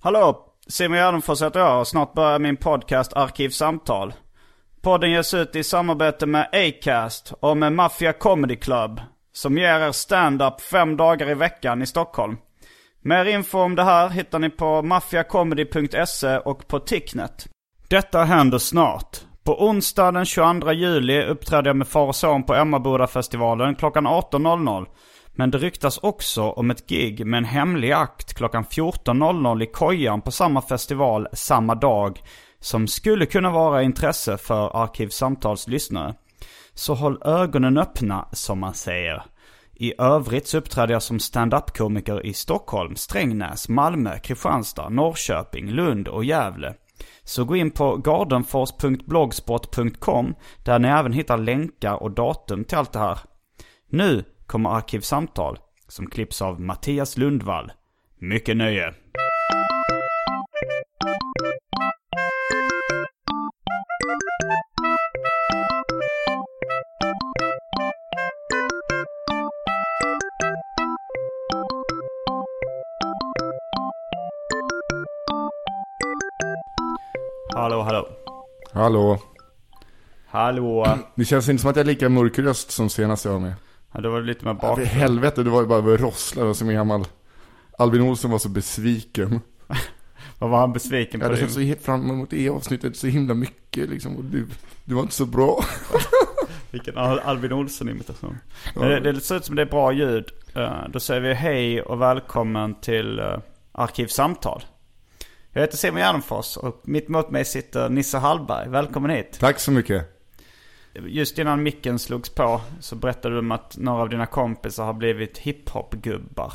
Hallå, Simon Gärdenfors heter jag och snart börjar min podcast Arkivsamtal. Podden ges ut i samarbete med Acast och med Mafia Comedy Club som ger er stand-up fem dagar i veckan i Stockholm. Mer info om det här hittar ni på maffiacomedy.se och på Ticknet. Detta händer snart. På onsdag den 22 juli uppträder jag med far och son på Emmaboda-festivalen klockan 18.00. Men det ryktas också om ett gig med en hemlig akt klockan 14.00 i kojan på samma festival samma dag. Som skulle kunna vara intresse för Arkivsamtals lyssnare. Så håll ögonen öppna som man säger. I övrigt så uppträder jag som stand-up-komiker i Stockholm, Strängnäs, Malmö, Kristianstad, Norrköping, Lund och Gävle. Så gå in på gardenfors.blogspot.com där ni även hittar länkar och datum till allt det här. Nu kommer Arkivsamtal som klipps av Mattias Lundvall. Mycket nöje! Hallå, hallå. Hallå. Hallå. Det känns inte som att jag är lika mörk röst som senast jag var med. Ja, det var lite med För bakgrund. helvete, det var ju bara att rossla och som en gammal... Albin Olsson var så besviken. Vad var han besviken på? hade din- sett så fram emot det avsnittet så himla mycket liksom. Och du, du var inte så bra. Vilken Al- Albin Olsson-imitation. Men Det, det ser ut som det är bra ljud. Eh, då säger vi hej och välkommen till uh, Arkivsamtal. Jag heter Simon Gärdenfors och mitt mot mig sitter Nisse Hallberg. Välkommen hit. Tack så mycket. Just innan micken slogs på så berättade du om att några av dina kompisar har blivit hiphop-gubbar.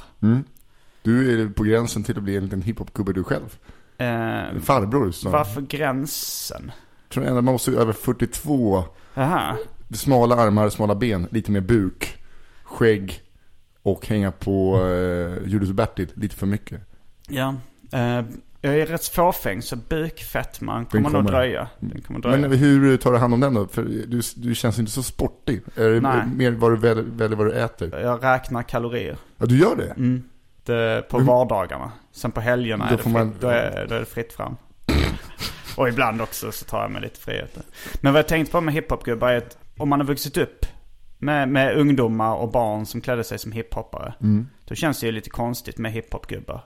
Du är på gränsen till att bli en liten hiphop-gubbe du själv. Eh, farbror så. varför gränsen? Tror jag man måste över 42. Aha. Smala armar, smala ben, lite mer buk, skägg och hänga på eh, Julius och Bertil lite för mycket. Ja. Eh, jag är rätt fåfäng så bukfettman kommer nog kommer. dröja. Den kommer dröja. Men hur tar du hand om den då? För du, du känns inte så sportig. Är det Nej. mer vad du väljer, väljer vad du äter? Jag räknar kalorier. Ja, du gör det? Det, på vardagarna. Sen på helgerna Då är det, fritt, man- då är, då är det fritt fram. och ibland också så tar jag mig lite friheter. Men vad jag tänkte på med hiphopgubbar är att om man har vuxit upp med, med ungdomar och barn som klädde sig som hiphoppare. Mm. Då känns det ju lite konstigt med hiphopgubbar.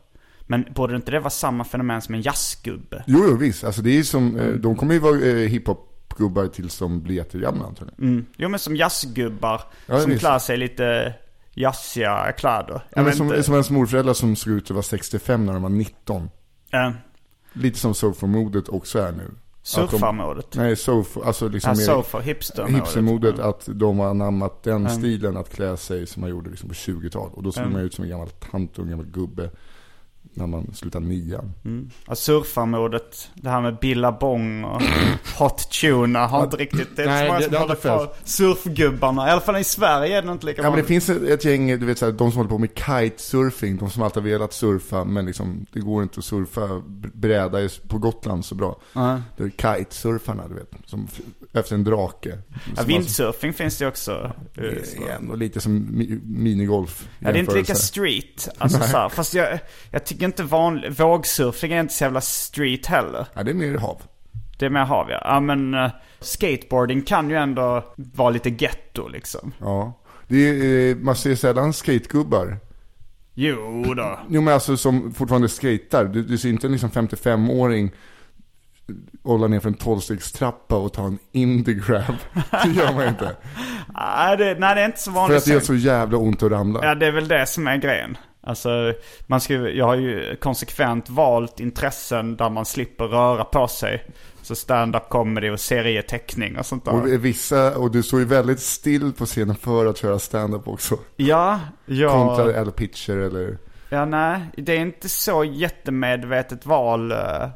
Men borde inte det vara samma fenomen som en jazzgubbe? Jo, jo visst. Alltså det är som, eh, de kommer ju vara eh, hiphop-gubbar tills de blir jättegamla antagligen. Mm. Jo men som jazzgubbar Ja, som visst. klär sig lite jazziga kläder. Ja, men som, inte. som ens morföräldrar som såg ut att vara 65 när de var 19. Eh, Lite som surfarmodet också är nu. Surfarmodet. Nej, surf, alltså liksom Ja, surfer, hipstermodet. hipstermodet. Att de har anammat den stilen att klä sig som man gjorde liksom på 20-tal. Och då såg Mm. man ut som en gammal tant och en gammal gubbe. När man slutade nian. Ja, surfarmodet, det här med billabong och hot tuna har inte riktigt... Det är Nej, så många det- som håller på. Surfgubbarna, i alla fall i Sverige är det inte lika Ja men det finns ett, gäng, du vet såhär, de som håller på med kitesurfing, de som alltid har velat surfa men liksom, det går inte att surfa bräda på Gotland så bra. Ja. Det är kitesurfarna du vet, som efter en drake. Ja, vindsurfing finns det också. eh, alltså, det är ändå lite som mi, minigolf. Ja, det är inte lika street. Alltså så här, fast jag, jag tycker inte vanlig, vågsurfing är inte så jävla street heller. Ja det är mer hav. Det är mer hav ja. Ja men eh, skateboarding kan ju ändå vara lite getto liksom. Ja. Det är, eh, man ser sällan skategubbar. Jo då. Jo men alltså som fortfarande skejtar. Du, du ser inte en liksom 55-åring hålla ner för en 12-stegstrappa och ta en indie grab. Det gör man inte. Nej det, nej, det är inte så vanligt. För att det gör så jävla ont att ramla. Ja, det är väl det som är grejen. Alltså, man ska, jag har ju konsekvent valt intressen där man slipper röra på sig. Så stand-up comedy och serieteckning och sånt där. Och vissa, och du står ju väldigt still på scenen för att köra stand-up också. Ja, ja. Kontra eller pitcher eller... Ja, nej. Det är inte så jättemedvetet val uh,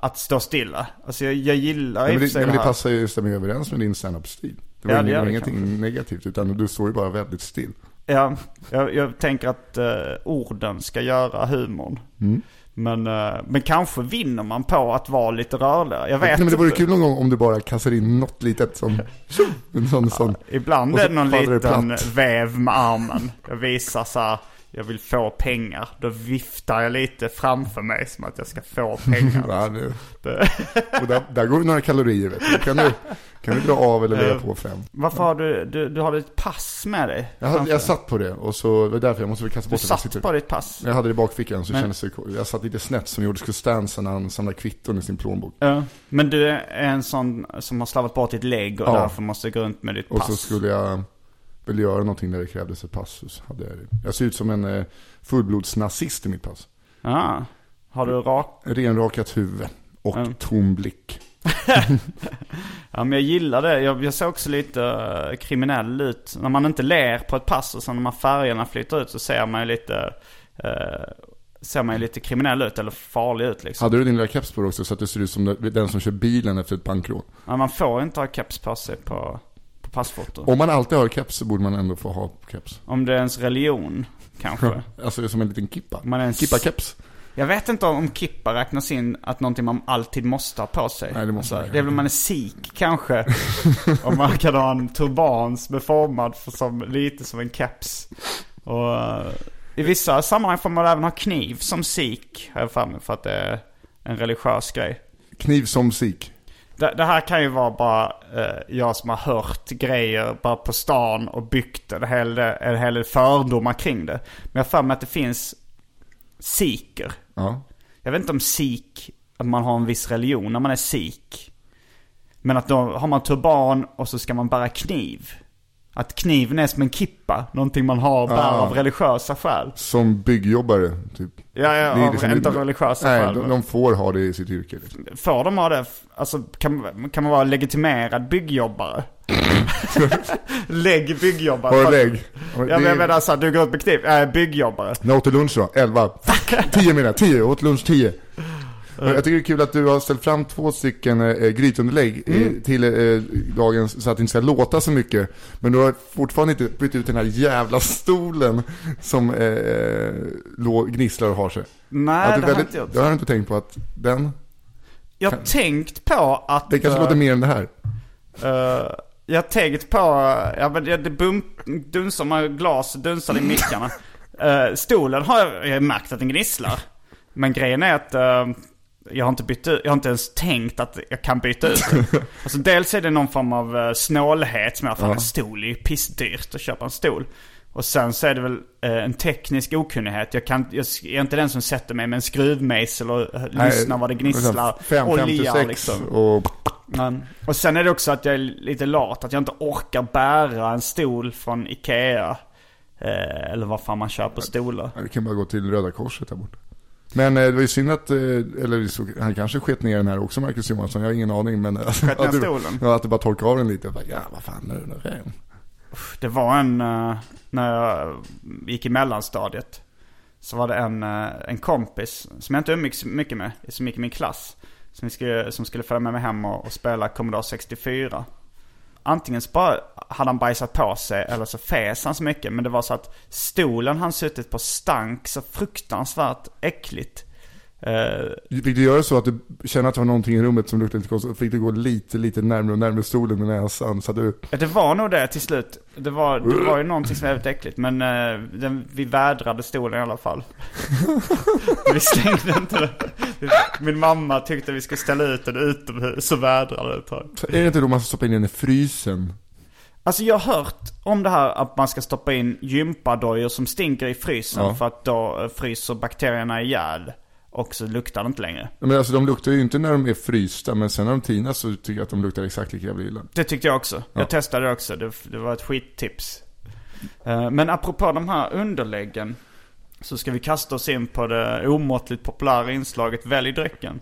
att stå stilla. Alltså jag, jag gillar Nej, i men det, nej, men det här. passar ju stämmer ju överens med din stand-up-stil. Det var Ja, det ingenting negativt, utan du står ju bara väldigt still. Ja, jag, jag tänker att uh, orden ska göra humorn. Mm. Men, uh, men kanske vinner man på att vara lite rörligare. Jag vet Nej, men det vore kul någon gång om du bara kastar in något litet som... En sån, sån. Ibland är det någon det liten platt. väv med armen. Jag visar så här, jag vill få pengar. Då viftar jag lite framför mig som att jag ska få pengar. Ja, nu. Det- Och där, där går det några kalorier vet du. Kan du, kan du dra av eller lägga på fram. Varför har du, du, du har ett pass med dig? Jag, hade, jag satt på det och så, det var därför jag måste väl kasta Du bort det. Jag satt på ditt pass? Jag hade det i bakfickan så Men- kändes det, jag satt lite snett som George Costanza när han samlade kvitton i sin plånbok. Ja. Men du är en sån som har slavat bort ditt lägg och Ja. därför måste gå runt med ditt Och pass. så skulle jag väl göra någonting där det krävdes ett pass. hade jag, jag ser ut som en eh, fullblodsnazist i mitt pass. Ja. Har du rak... Renrakat huvud och Mm. tom blick. Ja men jag gillar det. Jag, jag ser också lite eh, kriminell ut. När man inte ler på ett pass och sen när man färgerna flyter ut så ser man ju lite... eh, ser man ju lite kriminell ut eller farlig ut liksom. Hade du din lilla keps på dig också så att det ser ut som den som kör bilen efter ett bankrån? Men man får inte ha keps på sig på passfoto. Om man alltid har keps så borde man ändå få ha keps. Om det är ens religion kanske. Alltså det är som en liten kippa. Man är en s- Kippa-keps. Jag vet inte om kippa räknas in att någonting man alltid måste ha på sig. Nej, det måste man det är väl om man är sik kanske. om man kan ha en turban som är formad för som, lite som en keps. Och eh, i vissa sammanhang får man även ha kniv som sik, har jag för mig, för att det är en religiös grej. Kniv som sik. Det, det här kan ju vara bara eh, jag som har hört grejer bara på stan och byggt en hel, en hel del fördomar kring det. Men jag har för mig att det finns siker. Ja. Jag vet inte om sik, att man har en viss religion när man är sik. Men att då har man turban och så ska man bära kniv. Att kniven är som en kippa, någonting man har bär Ah. av religiösa skäl. Som byggjobbare, typ. Ja, ja Det av, liksom- inte av religiösa Nej, skäl. de, de får ha det i sitt yrke. Liksom. Får de ha det? Alltså kan, kan man vara legitimerad byggjobbare? Lägg byggjobbare. Har lägg? Ja men jag menar såhär, du går ut med kniv, jag är byggjobbare. När åt du lunch då? 11? Fuck! 10 menar jag, 10, jag åt lunch 10. Jag tycker det är kul att du har ställt fram två stycken eh, grytunderlägg eh, till eh, dagens, så att det inte ska låta så mycket. Men du har fortfarande inte bytt ut den här jävla stolen som eh, gnisslar och har sig. Nej det du har väldigt- inte gjort. Det har du inte tänkt på att den, Jag har tänkt på att... det kanske eh, låter mer än det här. eh, jag har tänkt på, ja men det, bump, dunsar med glas, dunsar i mickarna. Eh, stolen har jag, jag har märkt att den gnisslar. Men grejen är att eh, jag har inte bytt ut, jag har inte ens tänkt att jag kan byta ut. Alltså dels är det någon form av uh, snålhet som jag fan en stol är ju pissdyrt att köpa en stol. Och sen så är det väl eh, en teknisk okunnighet. Jag, kan, jag är inte den som sätter mig med en skruvmejsel och uh, lyssnar vad det gnisslar. 556 Olja liksom. och Men, och sen är det också att jag är lite lat. Att jag inte orkar bära en stol från Ikea. Eh, eller vad fan man köper stolar. Du kan bara gå till Röda Korset där borta. Men eh, det var ju synd att, eh, eller han kanske sket ner den här också Marcus Johansson, jag har ingen aning men alltså, att, du, stolen? ja, att du bara torkade av den lite. Bara, ja vad fan nu, nu är det. Det var en, eh, när jag gick i mellanstadiet. Så var det en, en kompis som jag inte umgicks så mycket med, som gick i min klass. Som skulle, som skulle följa med mig hem och, och spela Commodore 64. Antingen så bara hade han bajsat på sig eller så fes han så mycket. Men det var så att stolen han suttit på stank så fruktansvärt äckligt. Eh, Fick du göra så att du kände att det var någonting i rummet som luktade lite konstigt? Fick du gå lite, lite närmare och närmare stolen med näsan? Så att du, Det var nog det till slut. Det var, det var ju någonting som var väldigt äckligt. Men eh, den, vi vädrade stolen i alla fall. vi slängde inte den. Min mamma tyckte vi skulle ställa ut den utomhus så vädrade det ett tag. är det inte då man ska stoppa in den i frysen? Alltså jag har hört om det här att man ska stoppa in gympadojor som stinker i frysen Ja. för att då fryser bakterierna ihjäl. Och så luktar det inte längre. Men alltså de luktar ju inte när de är frysta, men sen när de tinas så tycker jag att de luktar exakt lika jävla illa. Det tyckte jag också. Jag testade det också. Det, det var ett skittips. Eh, Men apropå de här underläggen. Så ska vi kasta oss in på det omåttligt populära inslaget Välj drycken.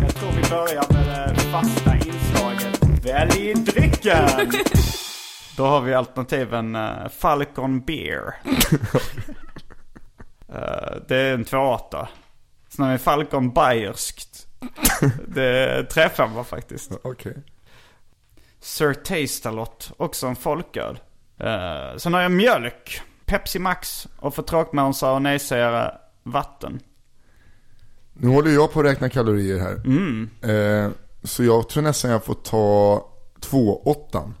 Jag tror vi börjar med det fasta inslaget Välj drycken! Då har vi alternativen eh, Falcon Beer. Eh, det är en 2,8. Sen har vi Falcon Bayerskt. Det är 3,5 faktiskt. Okej. Sir Taste-A-Lot, också en folköl. Uh, sen har jag mjölk, Pepsi Max och för tråkmånsar och nejsägare vatten. Nu håller jag på att räkna kalorier här. Eh, så jag tror nästan jag får ta 2,8.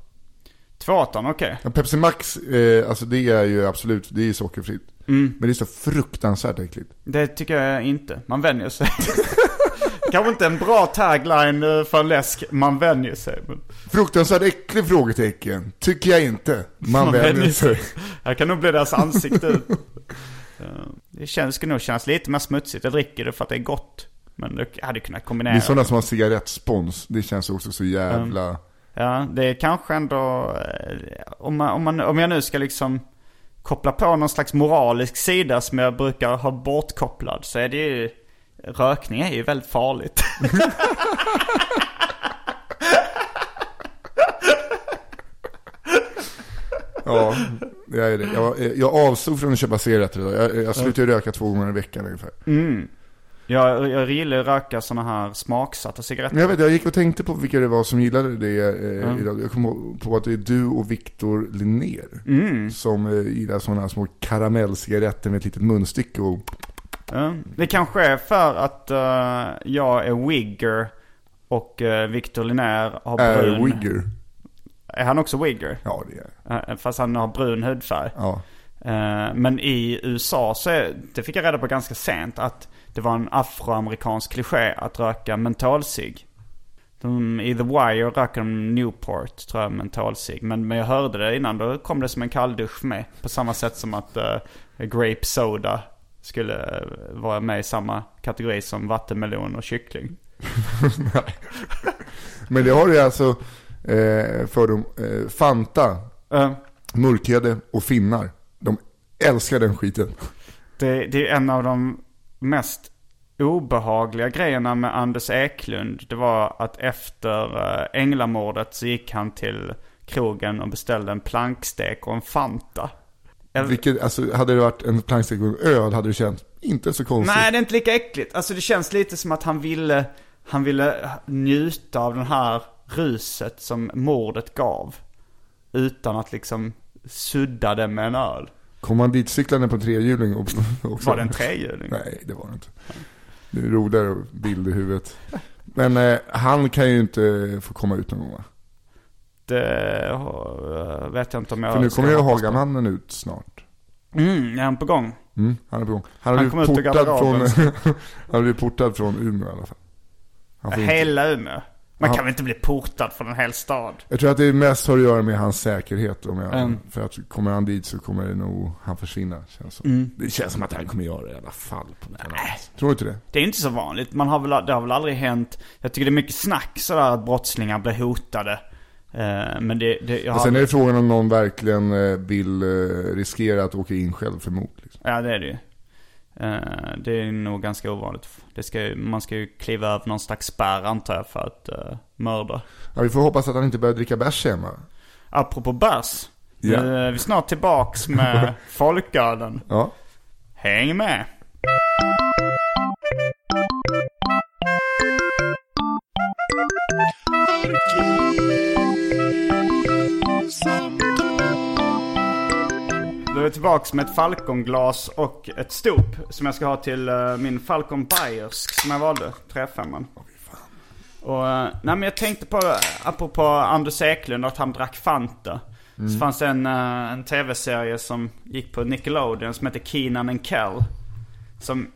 2,8, okej. Ja, Pepsi Max, eh, alltså det är ju absolut, det är ju sockerfritt. Men det är så fruktansvärt äckligt. Det tycker jag inte. Man vänjer sig. Kanske inte en bra tagline eh, för läsk, man vänjer sig. Men Fruktansvärt äcklig frågetecken, tycker jag inte. Man, Man vänjer vänjer sig. här kan nog bli deras ansikte ut. Det känns, skulle nog kännas lite mer smutsigt. Jag dricker det för att det är gott. Men det hade kunnat Det kombinera. är sådana som har cigarettspons, det känns också så jävla... Ja, det är kanske ändå, eh, om, man, om, man, om jag nu ska liksom koppla på någon slags moralisk sida som jag brukar ha bortkopplad så är det ju, rökning är ju väldigt farligt. Ja, det är det. Jag, jag avstod från att köpa cigaretter idag. Jag, jag slutar ju röka två gånger i veckan ungefär. Jag, jag gillar att röka sådana här smaksatta cigaretter. Jag vet, jag gick och tänkte på vilka det var som gillade det eh, idag. Jag kom på att det är du och Viktor Linnér. Som eh, gillar sådana små karamellcigaretter med ett litet munstycke och... Ja. Det kanske är för att eh, jag är wigger och uh, Victor Linnér har Är brun. wigger. Är han också wigger? Ja, det är Eh, Fast han har brun hudfärg. Ja. Eh, Men i USA så är, det fick jag reda på ganska sent, att det var en afroamerikansk kliché att röka mentolcigg. De, I The Wire röker de Newport, tror jag, mentolcigg. Men, men jag hörde det innan, då kom det som en kalldusch mig. På samma sätt som att eh, Grape Soda skulle eh, vara med i samma kategori som vattenmelon och kyckling. Men det har du alltså eh, för dem. Eh, Fanta, Eh, mörkhyade och finnar. De älskar den skiten. Det, det är en av de mest obehagliga grejerna med Anders Eklund. Det var att efter eh, Änglamordet så gick han till krogen och beställde en plankstek och en Fanta. Vilket, alltså, hade det varit en plankstek och en öl hade det känts inte så konstigt. Nej, det är inte lika äckligt. Alltså det känns lite som att han ville, han ville njuta av den här ruset som mordet gav. Utan att liksom sudda det med en öl. Kom man dit cyklande på en trehjuling också? Var det en trehjuling? Nej, det var det inte. Det är roligare bild i huvudet. Men eh, han kan ju inte få komma ut någon gång va? Det eh, vet jag inte om jag För nu kommer ju. Hagamannen ut snart. Mm, är han på gång? Mm, han är på gång. Han Han kom ut ur portad från, garderoben. han blivit portad från Umeå i alla fall. Han får inte, Hela Umeå? Man kan väl inte bli portad från en hel stad? jag tror att det mest har att göra med hans säkerhet. Om jag, Mm. För att kommer han dit så kommer det nog han försvinna. Känns som. Mm. Det känns som att han kommer göra det i alla fall. På vis. Tror du inte det? Det är inte så vanligt. Man har väl, det har väl aldrig hänt. Jag tycker det är mycket snack sådär att brottslingar blir hotade. Eh, men det, det jag har sen är det frågan om någon verkligen eh, vill eh, riskera att åka in själv för mord. Liksom. Ja det är det ju. Eh, det är nog ganska ovanligt. Det ska, man ska ju kliva över någon slags spärr antar jag för att uh, mörda. Ja, vi får hoppas att han inte börjar dricka bärs hemma. Apropå bärs. Ja. Nu är vi snart tillbaks med folkölen. Ja. Häng med! Då är vi tillbaks med ett Falconglas och ett stop som jag ska ha till eh, min Falcon Bayersk som jag valde, 3-5. Och, eh, nej men jag tänkte på, apropå Anders Eklund, att han drack Fanta. Så fanns det en, eh, en tv-serie som gick på Nickelodeon som heter Keenan and Kel. Som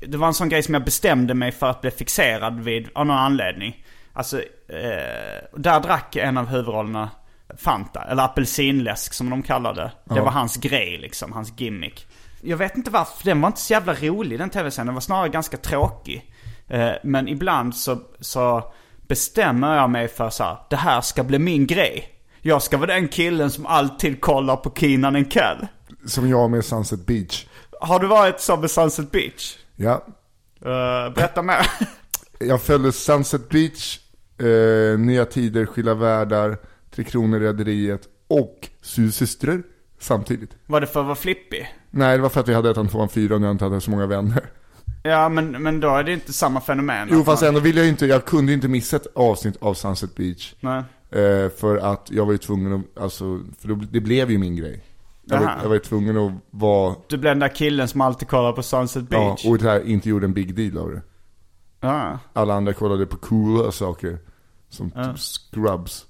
det var en sån grej som jag bestämde mig för att bli fixerad vid av någon anledning. Alltså, eh, där drack en av huvudrollerna Fanta, eller apelsinläsk som de kallade det. Det var hans grej liksom, hans gimmick. Jag vet inte varför, den var inte så jävla rolig den tv-serien. Den var snarare ganska tråkig. Eh, men ibland så, så bestämmer jag mig för så här, det här ska bli min grej. Jag ska vara den killen som alltid kollar på Keenan and Kel. Som jag med Sunset Beach. Har du varit som med Sunset Beach? Ja. Uh, berätta mer. Jag följde Sunset Beach, eh, Nya Tider, Skilda Världar, Tre Kronor, Rederiet och Susystrar samtidigt. Var det för att vara flippig? Nej, det var för att vi hade ettan, tvåan, fyran och jag inte hade så många vänner. Ja, men, men då är det inte samma fenomen. Jo, fast ändå vill jag inte, jag kunde inte missa ett avsnitt av Sunset Beach. Nej. Eh, för att jag var ju tvungen att, alltså, för det blev ju min grej. Jag var, jag var ju tvungen att vara, Du blev den där killen som alltid kollar på Sunset ja, Beach. och det här, inte gjorde en big deal av det. Ja. Alla andra kollade på coola saker. Som typ Scrubs.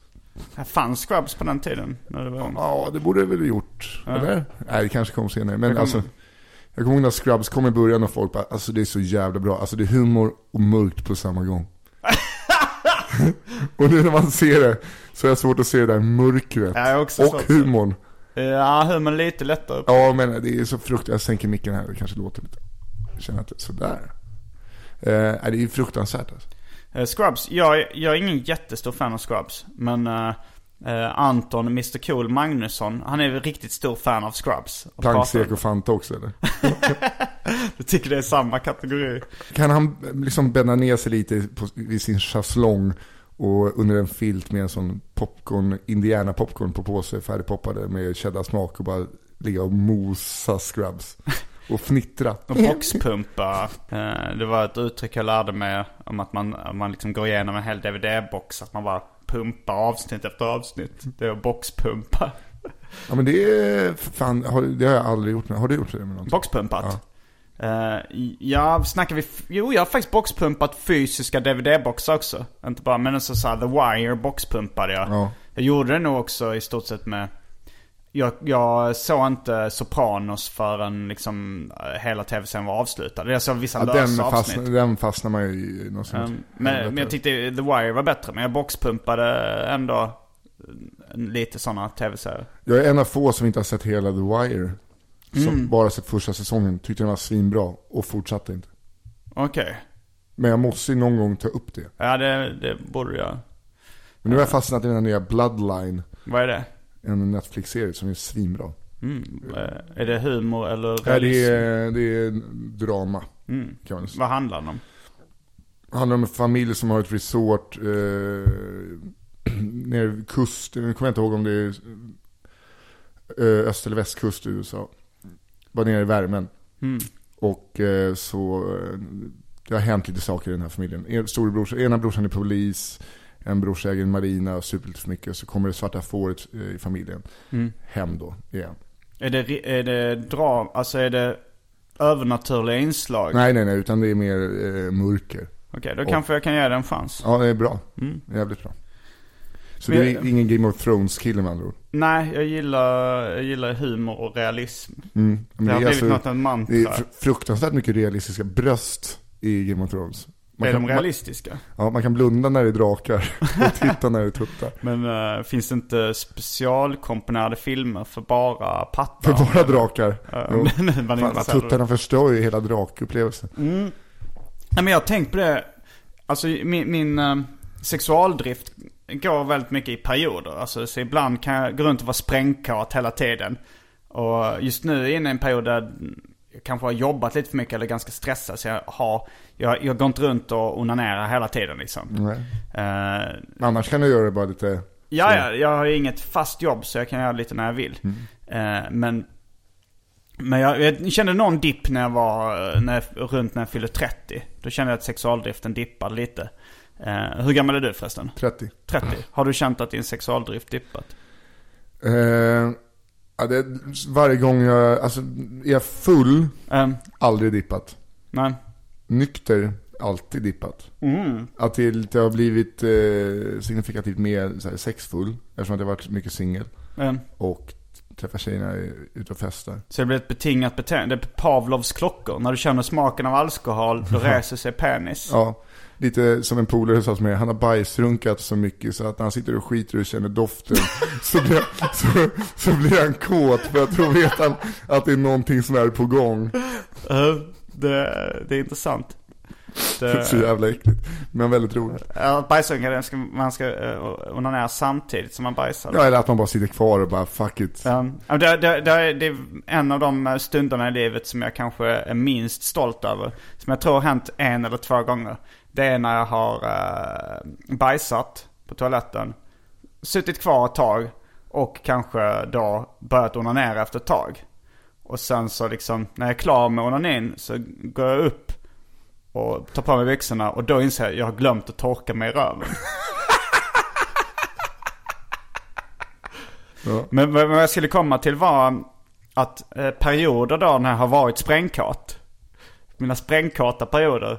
Fanns Scrubs på den tiden? När det var ung. Ja, det borde det väl gjort. Eller? Nej, det kanske kom senare. Men alltså, jag kommer ihåg när Scrubs kom i början och folk bara, alltså det är så jävla bra. Alltså det är humor och mörkt på samma gång. och nu när man ser det, så är det svårt att se det där mörkret. Ja, jag också och humorn. Ja, humorn lite lättare. Ja, men det är så fruktansvärt. Jag sänker micken här, det kanske låter lite. Jag känner att det är sådär. Eh, det är ju fruktansvärt alltså. Eh, Scrubs, jag, är- jag är ingen jättestor fan av Scrubs. Men eh, Anton, Mr Cool Magnusson, han är riktigt stor fan av Scrubs. Plankstek och Fanta också eller? Du tycker det är samma kategori? Kan han liksom bända ner sig lite på, vid sin chaiselong och under en filt med en sån popcorn, Indiana popcorn på påse, färdigpoppade med cheddarsmak och bara ligga och mosa scrubs. Och fnittra. Och boxpumpa. Eh, det var ett uttryck jag lärde mig om att man, man liksom går igenom en hel DVD-box. Att man bara pumpar avsnitt efter avsnitt. Det är att boxpumpa. Ja men det är, fan, har, det har jag aldrig gjort. Har du gjort det med någon? Boxpumpat? Ja. ja, snackar vi... Jo, jag har faktiskt boxpumpat fysiska DVD-boxar också. Inte bara, men så såhär The Wire boxpumpade jag. Ja. Jag gjorde det nog också i stort sett med... Jag, jag såg inte Sopranos förrän liksom eh, hela tv-serien var avslutad. Jag såg vissa Ja, lösa den, avsnitt. fastnar, den fastnar man ju i. Något. Um, men, men jag tyckte The Wire var bättre. Men jag boxpumpade ändå lite sådana tv-serier. Jag är en av få som inte har sett hela The Wire. Som Mm. bara sett första säsongen. Tyckte den var svinbra och fortsatte inte. Okej. Men jag måste ju någon gång ta upp det. Ja, det, det borde jag. Men nu har jag fastnat i den här nya Bloodline. Vad är det? En Netflix-serie som är svinbra. Mm. eh, Är det humor eller realism? det, är, det är drama. Mm. Vad handlar det om? Det handlar om en familj som har ett resort eh, nere vid kusten. Jag kommer inte ihåg om det är eh, öst eller västkust i USA. Var nere i värmen. Mm. Och eh, så, eh, det har hänt lite saker i den här familjen. En, storebrors, ena brorsan är polis, en brorsa äger en marina och super lite för mycket. Så kommer det svarta fåret eh, i familjen Mm. hem då igen. Är det, är det dra, alltså är det övernaturliga inslag? Nej, nej, nej, utan det är mer eh, mörker. Okej, då kanske jag kan ge det en chans. Ja, det är bra. Mm. Jävligt bra. Så Men det är ingen Game of Thrones-kille med andra ord. Nej, jag gillar, jag gillar humor och realism. Mm. Men Det har är blivit något av en mantra. det är fr- fruktansvärt mycket realistiska bröst i Game of Thrones. Man är kan, de realistiska? Man, ja, man kan blunda när det är drakar och titta när det är tuttar. Men eh, finns det inte specialkomponerade filmer för bara pattar? För bara drakar. Ja, Jo. men man Fan, tuttarna förstör ju hela drakupplevelsen. Mm. Nej men jag har tänkt på det. Alltså min, min eh, sexualdrift går väldigt mycket i perioder. Alltså så ibland kan jag gå runt och vara sprängkåt hela tiden. Och just nu är jag inne i en period där kanske har jobbat lite för mycket eller ganska stressad. Så jag har, jag, jag går inte runt och onanerar hela tiden liksom. Nej. Eh, Annars kan du göra det bara lite... Ja, ja, jag har ju inget fast jobb så jag kan göra lite när jag vill. Eh, men men jag, jag kände någon dipp när jag var, eh, när jag, runt när jag fyllde 30. Då kände jag att sexualdriften dippade lite. Eh, hur gammal är du förresten? 30. 30. Har du känt att din sexualdrift dippat? Eh, ja, det, varje gång jag, alltså är jag full, Eh, aldrig dippat. nej. Nykter, alltid dippat. Mm. Att det lite har blivit eh, signifikativt mer så här, sexfull, eftersom att jag varit mycket singel. Eh, Och träffar tjejerna ute och festar. Så det blir ett betingat beteende. Det är Pavlovs klockor. När du känner smaken av alkohol, då reser sig penis. Ja, lite som en polare sa till mig, han har bajsrunkat så mycket så att när han sitter och skiter och känner doften så, blir, så, så blir han kåt för att då vet han att det är någonting som är på gång. Det, det är intressant. Det är så jävla äckligt. Men väldigt roligt. Ja, bajsrunka, ska, man ska uh, onanera samtidigt som man bajsar. Ja, eller att man bara sitter kvar och bara fuck it. Um, det, det, det, det är en av de stunderna i livet som jag kanske är minst stolt över. Som jag tror har hänt en eller två gånger. Det är när jag har uh, bajsat på toaletten. Suttit kvar ett tag. Och kanske då börjat onanera efter ett tag. Och sen så liksom, när jag är klar med onanin så går jag upp och tar på mig byxorna och då inser jag att jag har glömt att torka mig i röven. ja. Men vad jag skulle komma till var att eh, perioder då när jag har varit sprängkåt. Mina sprängkåta perioder.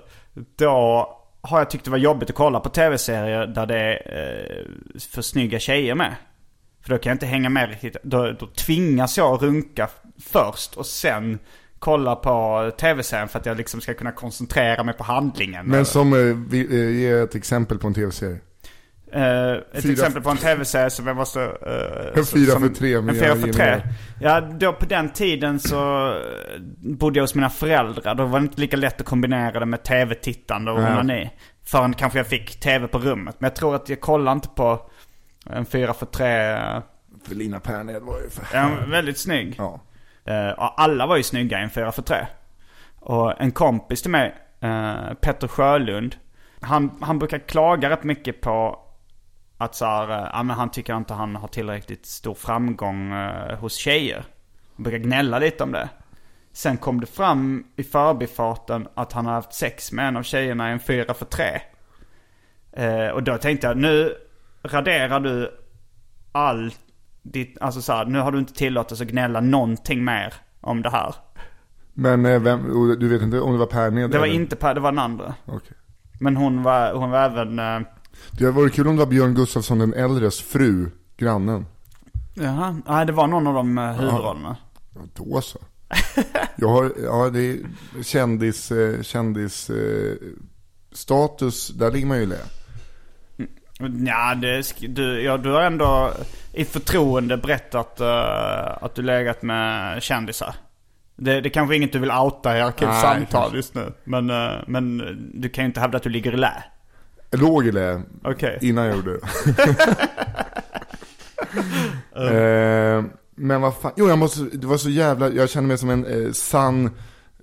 Då har jag tyckt det var jobbigt att kolla på tv-serier där det är eh, för snygga tjejer med. För då kan jag inte hänga med riktigt. Då, då tvingas jag runka först och sen kolla på tv-serien för att jag liksom ska kunna koncentrera mig på handlingen. Men som, eh, eh, ge ett exempel på en tv-serie. Uh, ett fyra exempel på en tv-serie som jag måste... Uh, en fyra för tre. En fyra för tre. Ja, då på den tiden så bodde jag hos mina föräldrar. Då var det inte lika lätt att kombinera det med tv-tittande och onani. Förrän kanske jag fick tv på rummet. Men jag tror att jag kollade inte på en fyra för tre. För Lina Pernhed var ju för... Ja, väldigt snygg. Ja. Uh, alla var ju snygga i en 4 för 3 Och en kompis till mig, Petter Sjölund. Han, han brukar klaga rätt mycket på att så här, uh, ja, men han tycker inte han har tillräckligt stor framgång hos tjejer. Han brukar gnälla lite om det. Sen kom det fram i förbifarten att han har haft sex med en av tjejerna i en 4 för 3 Och då tänkte jag, nu raderar du allt ditt, alltså så här, nu har du inte tillåtelse att gnälla någonting mer om det här. Men eh, vem, du vet inte om det var Per? Det var inte Per, det var den andra. Okay. Men hon var, hon var även... Eh... Det hade varit kul om det var Björn Gustafsson den äldres fru, grannen. Jaha, nej det var någon av de eh, huvudrollerna. Ja, då så. Jag har, ja det är kändis, eh, kändis eh, status, där ligger man ju lä. Ja, det, du, ja, du har ändå i förtroende berättat uh, att du legat med kändisar. Det, det kanske är inget du vill outa i arkivsamtal just nu. Men, uh, men du kan ju inte hävda att du ligger i lä. Låg i lä okay. innan jag gjorde det. uh, men vad fan, jo jag måste, det var så jävla, jag kände mig som en eh, sann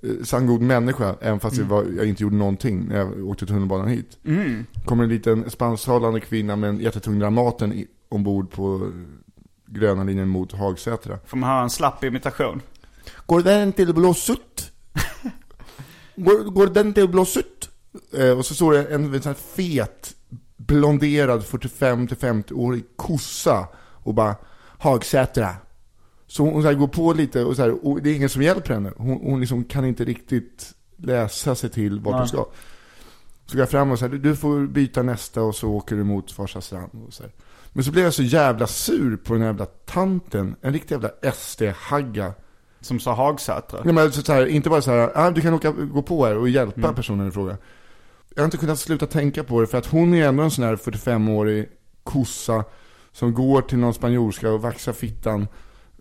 Eh, sann god människa, även fast mm. jag, var, jag, inte gjorde någonting när jag åkte tunnelbanan hit. Mm. kommer en liten spansktalande kvinna med en jättetung Dramaten i, ombord på gröna linjen mot Hagsätra. Får man höra en slapp imitation? Går den till Blåsutt? går, går den till Blåsutt? Eh, och så står det en, en sån fet, blonderad 45-50-årig kossa och bara Hagsätra. Så hon så här, går på lite och, så här, och det är ingen som hjälper henne. Hon, hon liksom kan inte riktigt läsa sig till vart hon ska. Så går jag fram och säger du får byta nästa och så åker du mot Farsa strand. Och så här. Men så blev jag så jävla sur på den jävla tanten. En riktig jävla SD-hagga. Som sa Hagsätra? Nej men så här, inte bara så här, ah, du kan åka, gå på här och hjälpa mm. personen i fråga. Jag har inte kunnat sluta tänka på det för att hon är ändå en sån här 45-årig kossa. Som går till någon spanjorska och vaxar fittan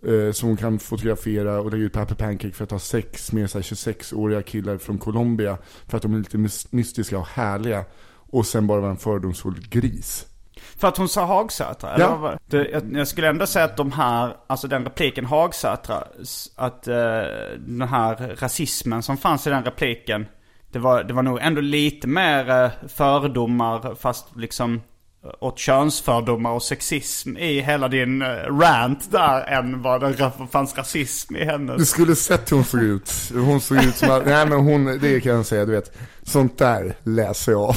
eh, som hon kan fotografera och lägga ut på Happy Pancake för att ha sex med 26-åriga killar från Colombia. För att de är lite mystiska och härliga. Och sen bara vara en fördomsfull gris. För att hon sa Hagsätra? Ja. Det, jag, jag, skulle ändå säga att de här, alltså den repliken Hagsätra, att eh, den här rasismen som fanns i den repliken. Det var, det var nog ändå lite mer eh, fördomar fast liksom åt könsfördomar och sexism i hela din eh, rant där än vad det fanns rasism i henne. Du skulle sett hur hon såg ut. Hon såg ut som att, nej men hon, det kan jag säga, du vet. Sånt där läser jag av.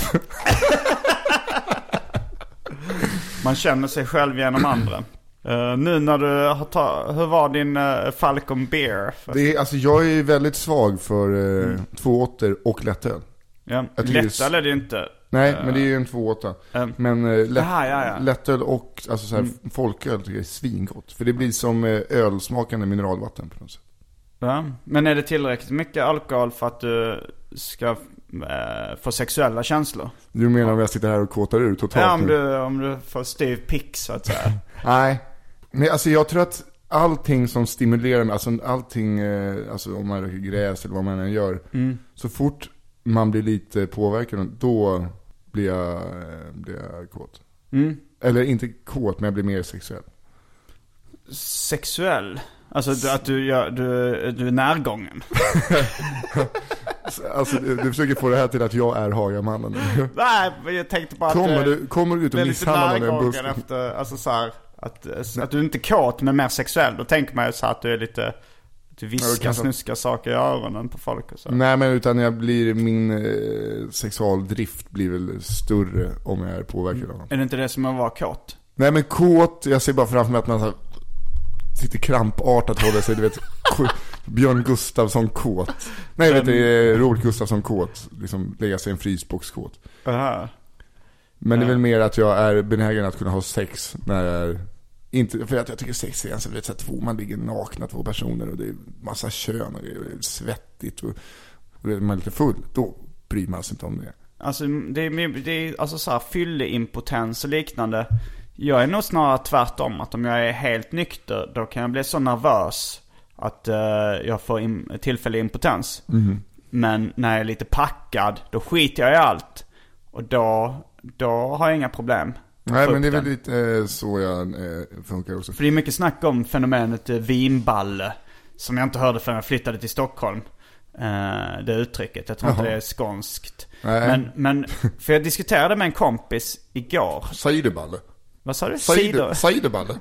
Man känner sig själv genom andra. Uh, nu när du har tagit, hur var din uh, Falcon Beer? Det är, alltså jag är väldigt svag för uh, mm. två åter och lättöl. Ja, lättöl är det ju inte. Nej, men det är ju en 2,8. Mm. Men eh, lätt, Jaha, ja, ja. lättöl och alltså så här, folköl tycker jag är svingott. För det blir som eh, ölsmakande mineralvatten på något sätt. Ja. Men är det tillräckligt mycket alkohol för att du ska få sexuella känslor? Du menar om jag sitter här och kåtar ur totalt Ja, om du, om du får styv pick så att säga. Nej, men alltså jag tror att allting som stimulerar mig, alltså allting, eh, alltså om man röker gräs eller vad man än gör. Så fort man blir lite påverkad, då blir jag, eh, blir jag kåt. Mm. Eller inte kåt, men jag blir mer sexuell. Sexuell? Alltså att du, gör, du, du är närgången? Alltså du, du försöker få det här till att jag är Hagamannen. Nej, men jag tänkte bara att Kommer du du, kommer du ut och misshandlar någon i en närgången buske? efter, alltså så här, att, att du inte är kåt men mer sexuell. Då tänker man ju så att du är lite, du Ja, viskar, kanske- snuskar saker i öronen på folk och så. Nej men utan jag blir, min eh, sexualdrift blir väl större om jag är påverkad av något. Är det inte det som att vara kåt? Nej men kåt, jag ser bara framför mig att man så här, sitter krampartat håller sig, du vet, Björn Gustafsson kåt. Nej vet du, eh, Robert Gustafsson kåt. Liksom lägga sig i en frysbox kåt. Aha. Men det är väl mer att jag är benägen att kunna ha sex när jag är inte, för att jag tycker sex är ganska, du vet, så här, två, man ligger nakna två personer och det är massa kön och det är svettigt och, och man är lite full. Då bryr man sig inte om det. Alltså det är, det är alltså så här fylleimpotens och liknande. Jag är nog snarare tvärtom. Att om jag är helt nykter då kan jag bli så nervös att eh, jag får im- tillfällig impotens. Men när jag är lite packad då skiter jag i allt. Och då, då har jag inga problem. Nej men det är väl lite eh, så jag eh, funkar också. För det är mycket snack om fenomenet eh, vinballe. Som jag inte hörde förrän jag flyttade till Stockholm. Det uttrycket. Jag tror inte det är skånskt. Nej. Men, men, för jag diskuterade med en kompis igår. Ciderballe. Vad sa du? Cider, Cider? ciderballe.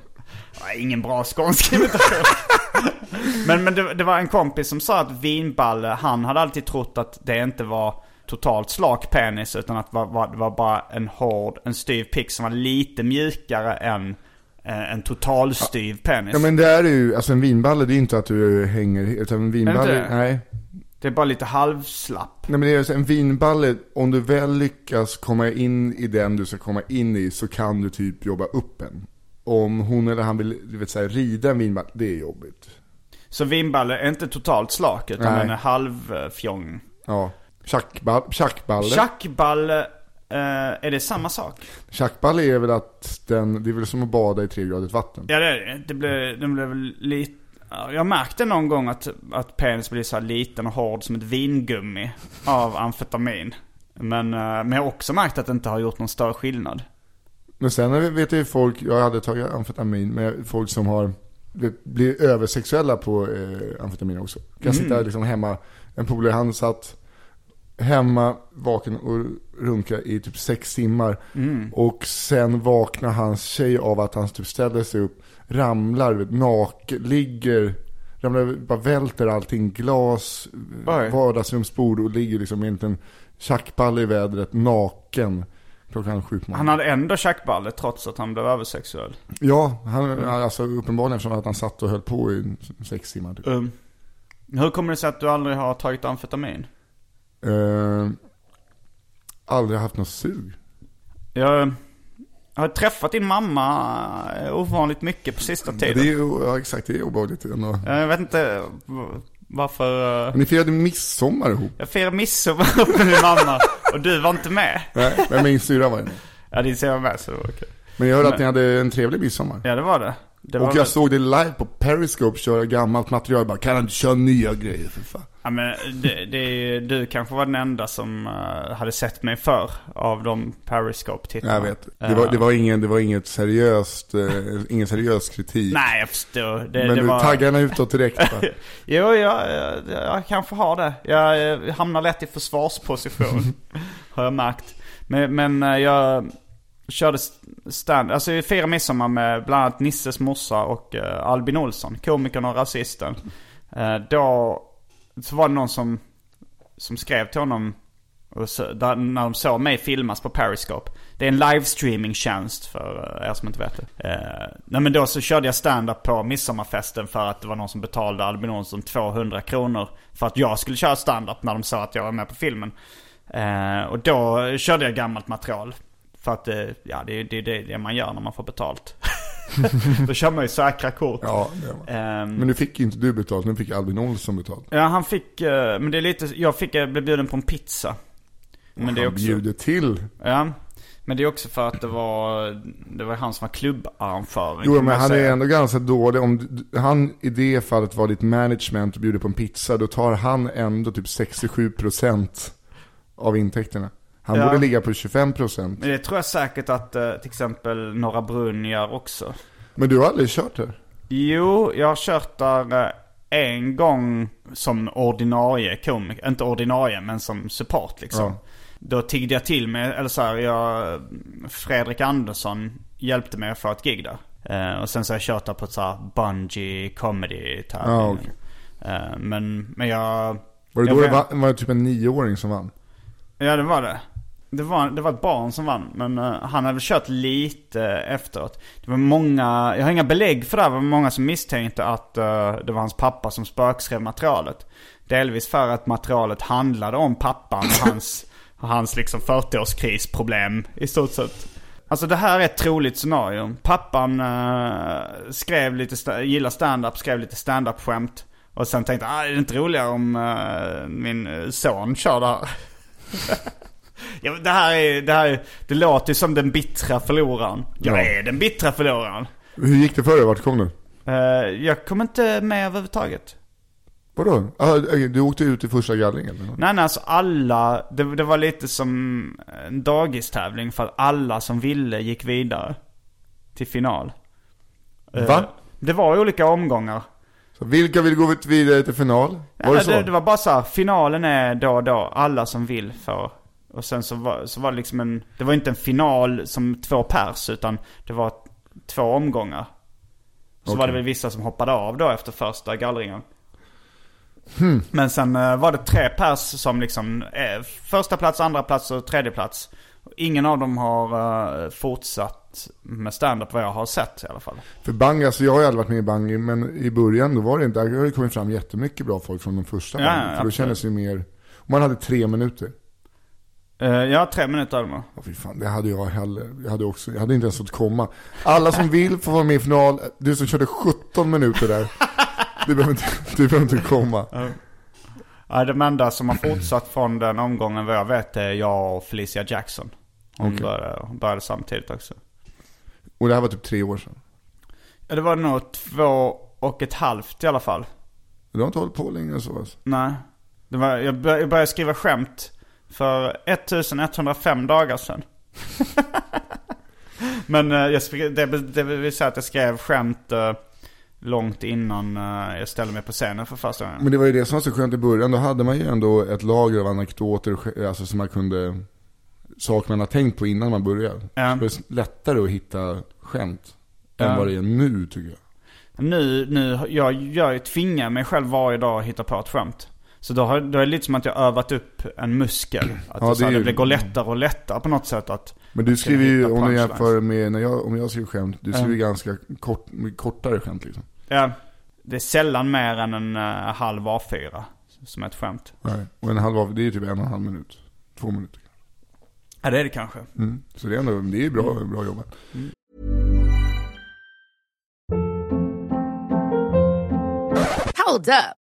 Ingen bra skånsk men men det, det var en kompis som sa att vinballe, han hade alltid trott att det inte var totalt slak penis. Utan att det var, var, det var bara en hård, en styv pick som var lite mjukare än eh, en total styv penis. Ja men det är ju, alltså en vinballe det är inte att du hänger, utan en vinballe, det nej. Det är bara lite halvslapp. Nej men det är en vinballe, om du väl lyckas komma in i den du ska komma in i så kan du typ jobba upp en. Om hon eller han vill, du vet såhär, rida en vinballe, det är jobbigt. Så vinballe är inte totalt slak utan Nej. den är halvfjong. Ja. Tjackball, tjackballe. Tjackballe, eh, är det samma sak? Tjackballe är väl att den, det är väl som att bada i tregradigt vatten. Ja det är det. Det blev, den blev väl lite... ja, Jag märkte någon gång att, att penis blir så här liten och hård som ett vingummi av amfetamin. Men, eh, men jag har också märkt att det inte har gjort någon större skillnad. Men sen vet jag ju folk, jag hade tagit amfetamin, men folk som har blir översexuella på eh, amfetamin också. Kan sitta liksom hemma, en polare han satt hemma vaken och runka i typ sex timmar. Och sen vaknar hans tjej av att han typ ställer sig upp, ramlar, naken, ligger, ramlar, bara välter allting, glas, Oj. vardagsrumsbord och ligger liksom med en liten tjackballe i vädret, naken. Klockan sju på. Han hade ändå tjackballe trots att han blev översexuell. Ja, han, alltså uppenbarligen eftersom att han satt och höll på i sex timmar. Typ. Um, hur kommer det sig att du aldrig har tagit amfetamin? Eh, aldrig haft något sug. Jag har träffat din mamma eh, ovanligt mycket på sista Det tiden. är ju, ja exakt, det är obehagligt. ändå. Jag vet inte varför... eh, Ni firade midsommar ihop. Jag firade midsommar med min mamma och du var inte med. Nej, men min syrra var ju med. Ja, din syrra var med så det var okej. Men jag hörde att ni hade en trevlig midsommar. Ja, det var det. Det Och jag såg det live på Periscope köra gammalt material. Jag bara, kan han inte köra nya grejer för fan? Ja, men det, det, du kanske var den enda som eh, hade sett mig förr av de Periscope-tittarna. Jag vet. Det var, det var, ingen, det var inget seriöst, eh, ingen seriös kritik. Nej, jag förstår. Det, men det var... taggarna utåt direkt va? Jo, jag, jag, jag kanske har det. Jag, eh, hamnar lätt i försvarsposition. har jag märkt. Men, men eh, jag körde stand... Alltså vi firade midsommar med bland annat Nisses morsa och uh, Albin Olsson. Komikern och rasisten. Uh, då så var det någon som, som skrev till honom och så, där, när de såg mig filmas på Periscope. Det är en livestreaming-tjänst för uh, er som inte vet det. Uh, nej men då så körde jag stand-up på midsommarfesten för att det var någon som betalade Albin Olsson 200 kronor för att jag skulle köra stand-up när de sa att jag var med på filmen. Och då körde jag gammalt material. För att eh, ja, det, det, det är det man gör när man får betalt. då kör man ju säkra kort. Ja. Ehm, Men nu fick inte du betalt, nu fick Albin Olsson betalt. ja, han fick, eh, men det är lite, jag fick, blev bjuden på en pizza. Men det är också, bjuder till. ja. Men det är också för att det var, det var han som var klubbarrangör. Jo men han är säga. ändå ganska dålig. Om han i det fallet var ditt management och bjuder på en pizza, då tar han ändå typ 67% av intäkterna. Han Ja. borde ligga på 25%. Men det tror jag säkert att eh, till exempel Norra Brunn gör också. Men du har aldrig kört här? Jo, jag har kört där eh, en gång som ordinarie komiker. Inte ordinarie, men som support liksom. Ja. Då tiggde jag till mig, eller så här, jag, Fredrik Andersson hjälpte mig att få ett gig där. Eh, och sen så har jag kört där på ett så här bungee comedy tävling. Ja. Eh, men, men jag... Var det jag då det var, var det typ en nioåring som vann? Ja det var det. Det var, det var ett barn som vann, men eh, han hade kört lite efteråt. Det var många, jag har inga belägg för det här, det var många som misstänkte att eh, det var hans pappa som spökskrev materialet. Delvis för att materialet handlade om pappan och hans, och hans liksom 40-årskrisproblem i stort sett. Alltså det här är ett troligt scenario. Pappan eh, skrev lite, sta- gillar stand-up, skrev lite stand-up skämt. Och sen tänkte ah, är det inte roligare om eh, min son kör det här? Ja, det här är, det här är, det låter ju som den bittra förloraren. Jag Ja. är den bittra förloraren. Hur gick det för dig? Vart kom du? Eh, jag kommer inte med överhuvudtaget. Vadå? Ah, du åkte ut i första gallringen? eller? Nej, nej, alltså alla, det, det var lite som en dagistävling för att alla som ville gick vidare till final. Eh, Va? Det var olika omgångar. Så vilka vill gå vidare till final? Var Ja, det så? det, det var bara så här, finalen är då och då, alla som vill får. Och sen så var, så var det liksom en, det var inte en final som två pers utan det var två omgångar. Så Okej. var det väl vissa som hoppade av då efter första gallringen. Men sen eh, var det tre pers som liksom, eh, första plats, andra plats och tredje plats. Ingen av dem har eh, fortsatt med stand-up vad jag har sett i alla fall. För Bang, alltså jag har ju aldrig varit med i Bang, men i början då var det inte, där har det kommit fram jättemycket bra folk från de första Ja, Bang. För då absolut. kändes det mer, man hade tre minuter. Eh, ja, tre minuter hade man. Ja, fy fan, det hade jag heller. Jag hade, också, jag hade inte ens fått komma. Alla som vill får vara med i final. Du som körde 17 minuter där. Du behöver inte, du behöver inte komma. Ja, de enda som har fortsatt från den omgången vad jag vet är jag och Felicia Jackson. Hon, Okej. började, hon började samtidigt också. Och det här var typ tre år sedan. Ja, det var nog två och ett halvt i alla fall. Du har inte hållit på länge så alltså. Nej. Det var, jag började skriva skämt för 1105 dagar sedan. Men eh, jag, det, det vill säga att jag skrev skämt eh, långt innan eh, jag ställde mig på scenen för första gången. Men det var ju det som var så skönt i början. Då hade man ju ändå ett lager av anekdoter, alltså som man kunde, saker man har tänkt på innan man började. Ja. Så det är lättare att hitta skämt Ja. än vad det är nu tycker jag. Nu, nu, jag, jag tvingar mig själv varje dag att hitta på ett skämt. Så då, har, då är det lite som att jag har övat upp en muskel. Att Ja, det, så här, det ju- går lättare och lättare på något sätt att... Men du skriver ju, om du jämför med när jag, om jag skriver skämt, du skriver Ja. ganska kort, kortare skämt liksom. Ja, det är sällan mer än en uh, halv A4 som är ett skämt. Nej. Och en halv av, det är typ en och en halv minut. Två minuter. Ja, det är det kanske. Mm. Så det är ändå, det är bra, bra jobbat. Hold up.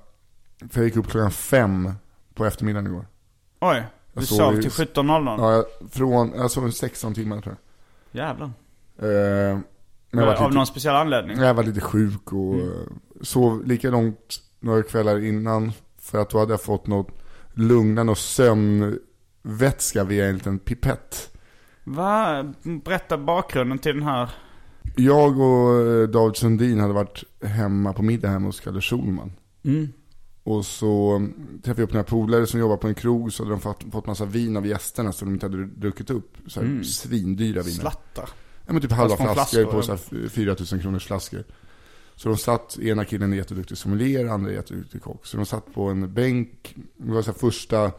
För jag gick upp klockan fem på eftermiddagen igår. Oj, du sov i- till 17.00? Ja, jag, från, jag sov 16 timmar tror Jävlar. jag. Eh, men jag var, Av lite, någon speciell anledning? jag var lite sjuk och eh, sov lika långt några kvällar innan. För att då hade jag fått något lugnande och sömnvätska via en liten pipett. Va? Berätta bakgrunden till den här. Jag och eh, David Sundin hade varit hemma på middag hemma hos Kalle Schulman. Mm. Och så träffade jag upp några polare som jobbar på en krog. Så hade de fått, fått massa vin av gästerna som de inte hade druckit upp. Så här Mm. svindyra viner. Slattar. Ja men typ halva flaskor flaskor, på så här 4000 kronors flaskor. Så de satt, ena killen är jätteduktig sommelier, andra är jätteduktig kock. Så de satt på en bänk, det var så här första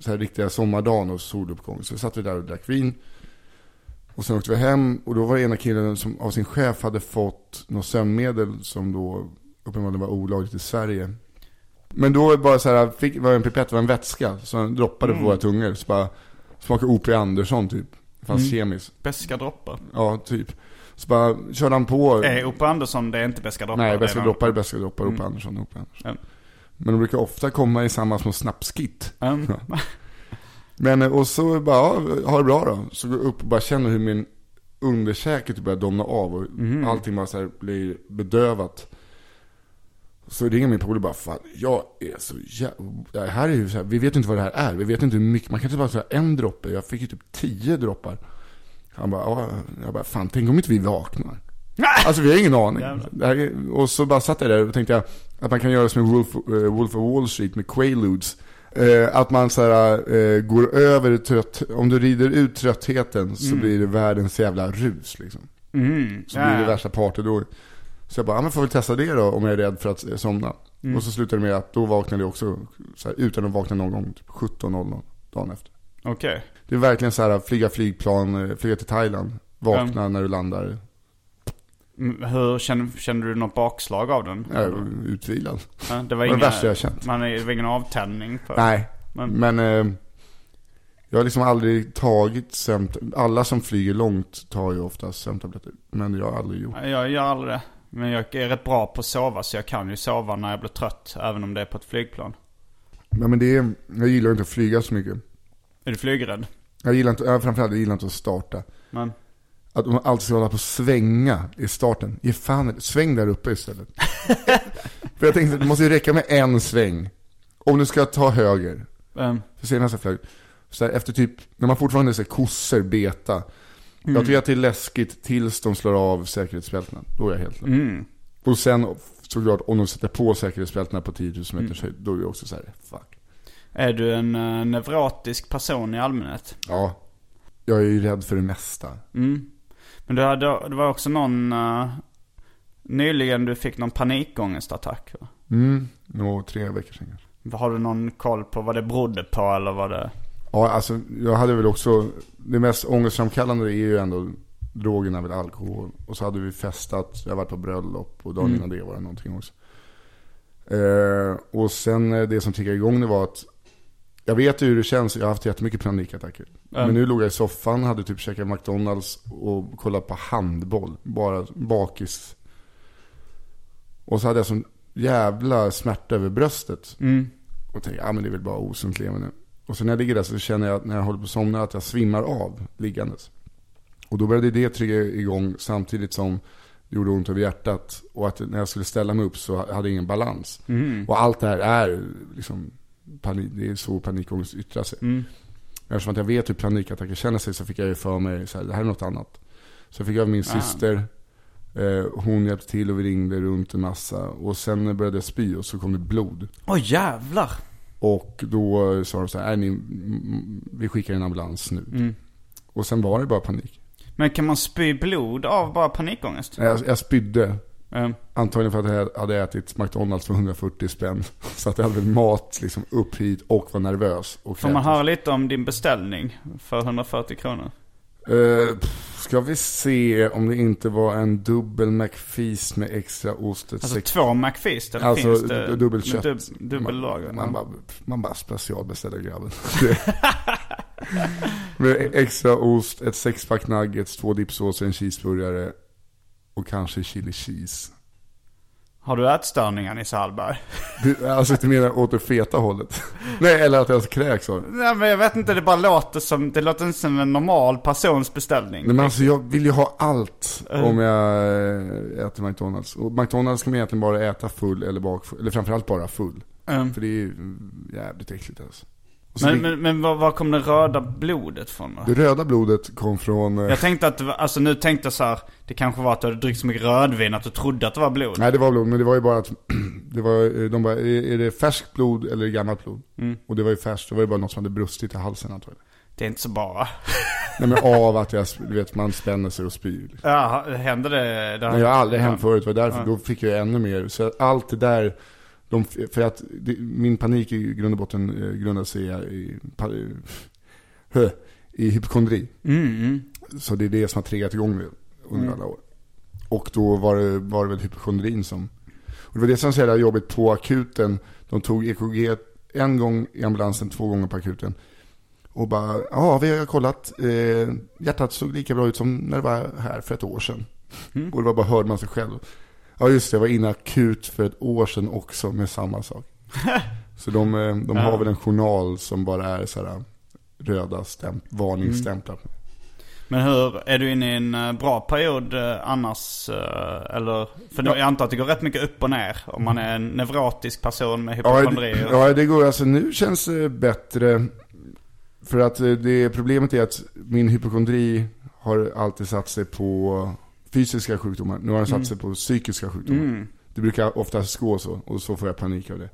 så här riktiga sommardagen och soluppgång. Så satt vi där och drack vin. Och sen åkte vi hem och då var det ena killen som av sin chef hade fått något sömnmedel som då uppenbarligen var olagligt i Sverige. Men då var det bara så här, fick, var en pipett, var en vätska. Så han droppade på våra tungor. Så bara, smakade O.P. Andersson typ. Det fanns kemiskt. Beska droppar. Ja, typ. Så bara körde han på. Är Oppe Andersson, det är inte beska droppar? Nej, någon- droppar är bästa droppar. Ope Andersson, Ope Andersson. Ja. Men de brukar ofta komma i samma små snapskit. Mm. Men eh, och så bara, ja, ha det bra då. Så går jag upp och bara känner hur min underkäke typ börjar domna av. Och Mm. allting bara så här blir bedövat. Så ringer min polare bara, fan jag är så jävla... Här är ju så här, vi vet inte vad det här är. Vi vet inte hur mycket. Man kan inte bara säga en droppe. Jag fick ju typ tio droppar. Han bara, ja. Jag bara, fan tänk om inte vi vaknar. Alltså vi har ingen aning. Här är, och så bara satt jag där och tänkte jag att man kan göra som i Wolf, eh, Wolf of Wall Street med Quaaludes. Eh, att man så här, eh, går över trött, om du rider ut tröttheten så blir det världens jävla rus liksom. Mm. Så Ja, blir det värsta party då. Så jag bara, ja men får väl testa det då om jag är rädd för att somna. Mm. Och så slutade det med att då vaknade jag också, så här, utan att vakna någon gång, typ 17.00 dagen efter. Okej. Det är verkligen så här, flyga flygplan, eh, flyga till Thailand, vakna när du landar, Mm, Hur, känner, känner du något bakslag av den? jag är utvilad. Ja, det var Det inga, det värsta jag känt. Man är, det var ingen avtändning för... Nej, Men, men eh, jag har liksom aldrig tagit sömn, alla som flyger långt tar ju oftast sömntabletter. Men jag har aldrig gjort jag gör aldrig det. Men jag är rätt bra på att sova så jag kan ju sova när jag blir trött. Även om det är på ett flygplan. Men, men det är, jag gillar inte att flyga så mycket. Är du flygrädd? Jag gillar inte, ja, framförallt jag gillar inte att starta. Men, Att man alltid ska hålla på och svänga i starten. Ge fan sväng där uppe istället. För jag tänkte, det måste ju räcka med en sväng. Om du ska ta höger. ehm, För senast jag flög, så här, efter typ, när man fortfarande ser kossor beta. Mm. Jag tycker att det är läskigt tills de slår av säkerhetsbältena. Då är jag helt lugn. mm. Och sen såklart, om de sätter på säkerhetsbältena på 10 000 Mm. meters höjd, då är det också så här, fuck. Är du en uh, nevrotisk person i allmänhet? Ja, jag är ju rädd för det mesta. Mm. Men du hade, det var också någon... eh, nyligen du fick någon panikångestattack va? Mm, nå tre veckor sedan kanske. Har du någon koll på vad det berodde på eller vad det... Ja, alltså jag hade väl också, det mest ångestframkallande är ju ändå drogerna, väl alkohol. Och så hade vi festat, jag har varit på bröllop och dagen Mm. innan det var det någonting också. Eh, och sen eh, det som tickade igång det var att, jag vet ju hur det känns, jag har haft jättemycket panikattacker. Ja. Men nu låg jag i soffan, hade typ käkat McDonalds och kollat på handboll. Bara bakis. Och så hade jag sån jävla smärta över bröstet. Mm. Och tänkte, ja men det är väl bara osunt levande. Och så när jag ligger där så känner jag när jag håller på att somna att jag svimmar av liggandes. Och då började det trigga igång samtidigt som det gjorde ont över hjärtat. Och att när jag skulle ställa mig upp så hade jag ingen balans. Mm. Och allt det här är liksom, panik, det är så panikångest yttrar sig. Mm. Eftersom att jag vet hur panikattacker känner sig så fick jag ju för mig så här, det här är något annat. Så jag fick av min Ah. syster, eh, hon hjälpte till och vi ringde runt en massa. Och sen började jag spy och så kom det blod. Åh jävlar! Och då sa de så här, "Nej, ni, vi skickar en ambulans nu. Mm. Och sen var det bara panik. Men kan man spy blod av bara panikångest? Jag, jag spydde. Mm. Antagligen för att jag hade ätit McDonalds för 140 spänn. Så att jag hade mat liksom upp hit och var nervös. Och Får man höra lite om din beställning för 140 kronor? Eh, pff, ska vi se om det inte var en dubbel McFeast med extra ost. Alltså sex... två McFeast eller Alltså, finns det? du- dubbelt kött. Dub, dubbellager? Man, man, bara, man bara specialbeställer grabben. med extra ost, ett sexpack nuggets, två dipsåser, en cheeseburgare och kanske chili cheese. Har du ätstörningar Nisse Hallberg? Alltså inte mer åt det feta hållet. Nej, eller att jag kräks av. Nej men jag vet inte, det bara låter som, det låter inte som en normal persons beställning. Nej, men alltså jag vill ju ha allt om jag eh, äter McDonalds. Och McDonalds kan man egentligen bara äta full eller bakfull. Eller framförallt bara full. Mm. För det är ju jävligt äckligt alltså. Men, men, men var, var kom det röda blodet från då? det röda blodet kom från... eh, Jag tänkte att, alltså nu tänkte jag så här, det kanske var att du hade druckit så mycket rödvin att du trodde att det var blod. Nej det var blod, men det var ju bara att det var, eh, de bara, är det färskt blod eller gammalt blod? Mm. Och det var ju färskt, det var ju bara något som hade brustit i halsen antagligen. Det är inte så bra. Nej men av att jag, du vet man spänner sig och spyr. Liksom. Ja, händer det? det Men jag har aldrig hänt förut, det var därför, Ja. då fick jag ännu mer. Så allt det där, de, för att det, min panik i grund och botten eh, grundar sig i, pa- hö, i hypokondri. Mm, mm. Så det är det som har triggat igång det under alla år. Och då var det, var det väl hypokondrin som... Och det var det som var så jävla jobbigt på akuten. De tog EKG en gång i ambulansen, två gånger på akuten. Och bara, ja vi har kollat. Eh, hjärtat såg lika bra ut som när det var här för ett år sedan. Och det var bara, hörde man sig själv. Ja just det, jag var inne akut för ett år sedan också med samma sak. Så de, eh, de har väl en journal som bara är så här röda stämp, varningsstämplar. Men hur, är du inne i en eh, bra period eh, annars? eh, Eller, för jag antar att det går rätt mycket upp och ner om man är en nevrotisk person med Ja, hypokondri. det, ja, det går. Alltså nu känns det bättre. För att eh, det problemet är att min hypokondri har alltid satt sig på fysiska sjukdomar. Nu har den satt sig på psykiska sjukdomar. Mm. Det brukar oftast gå så. Och så får jag panik av det.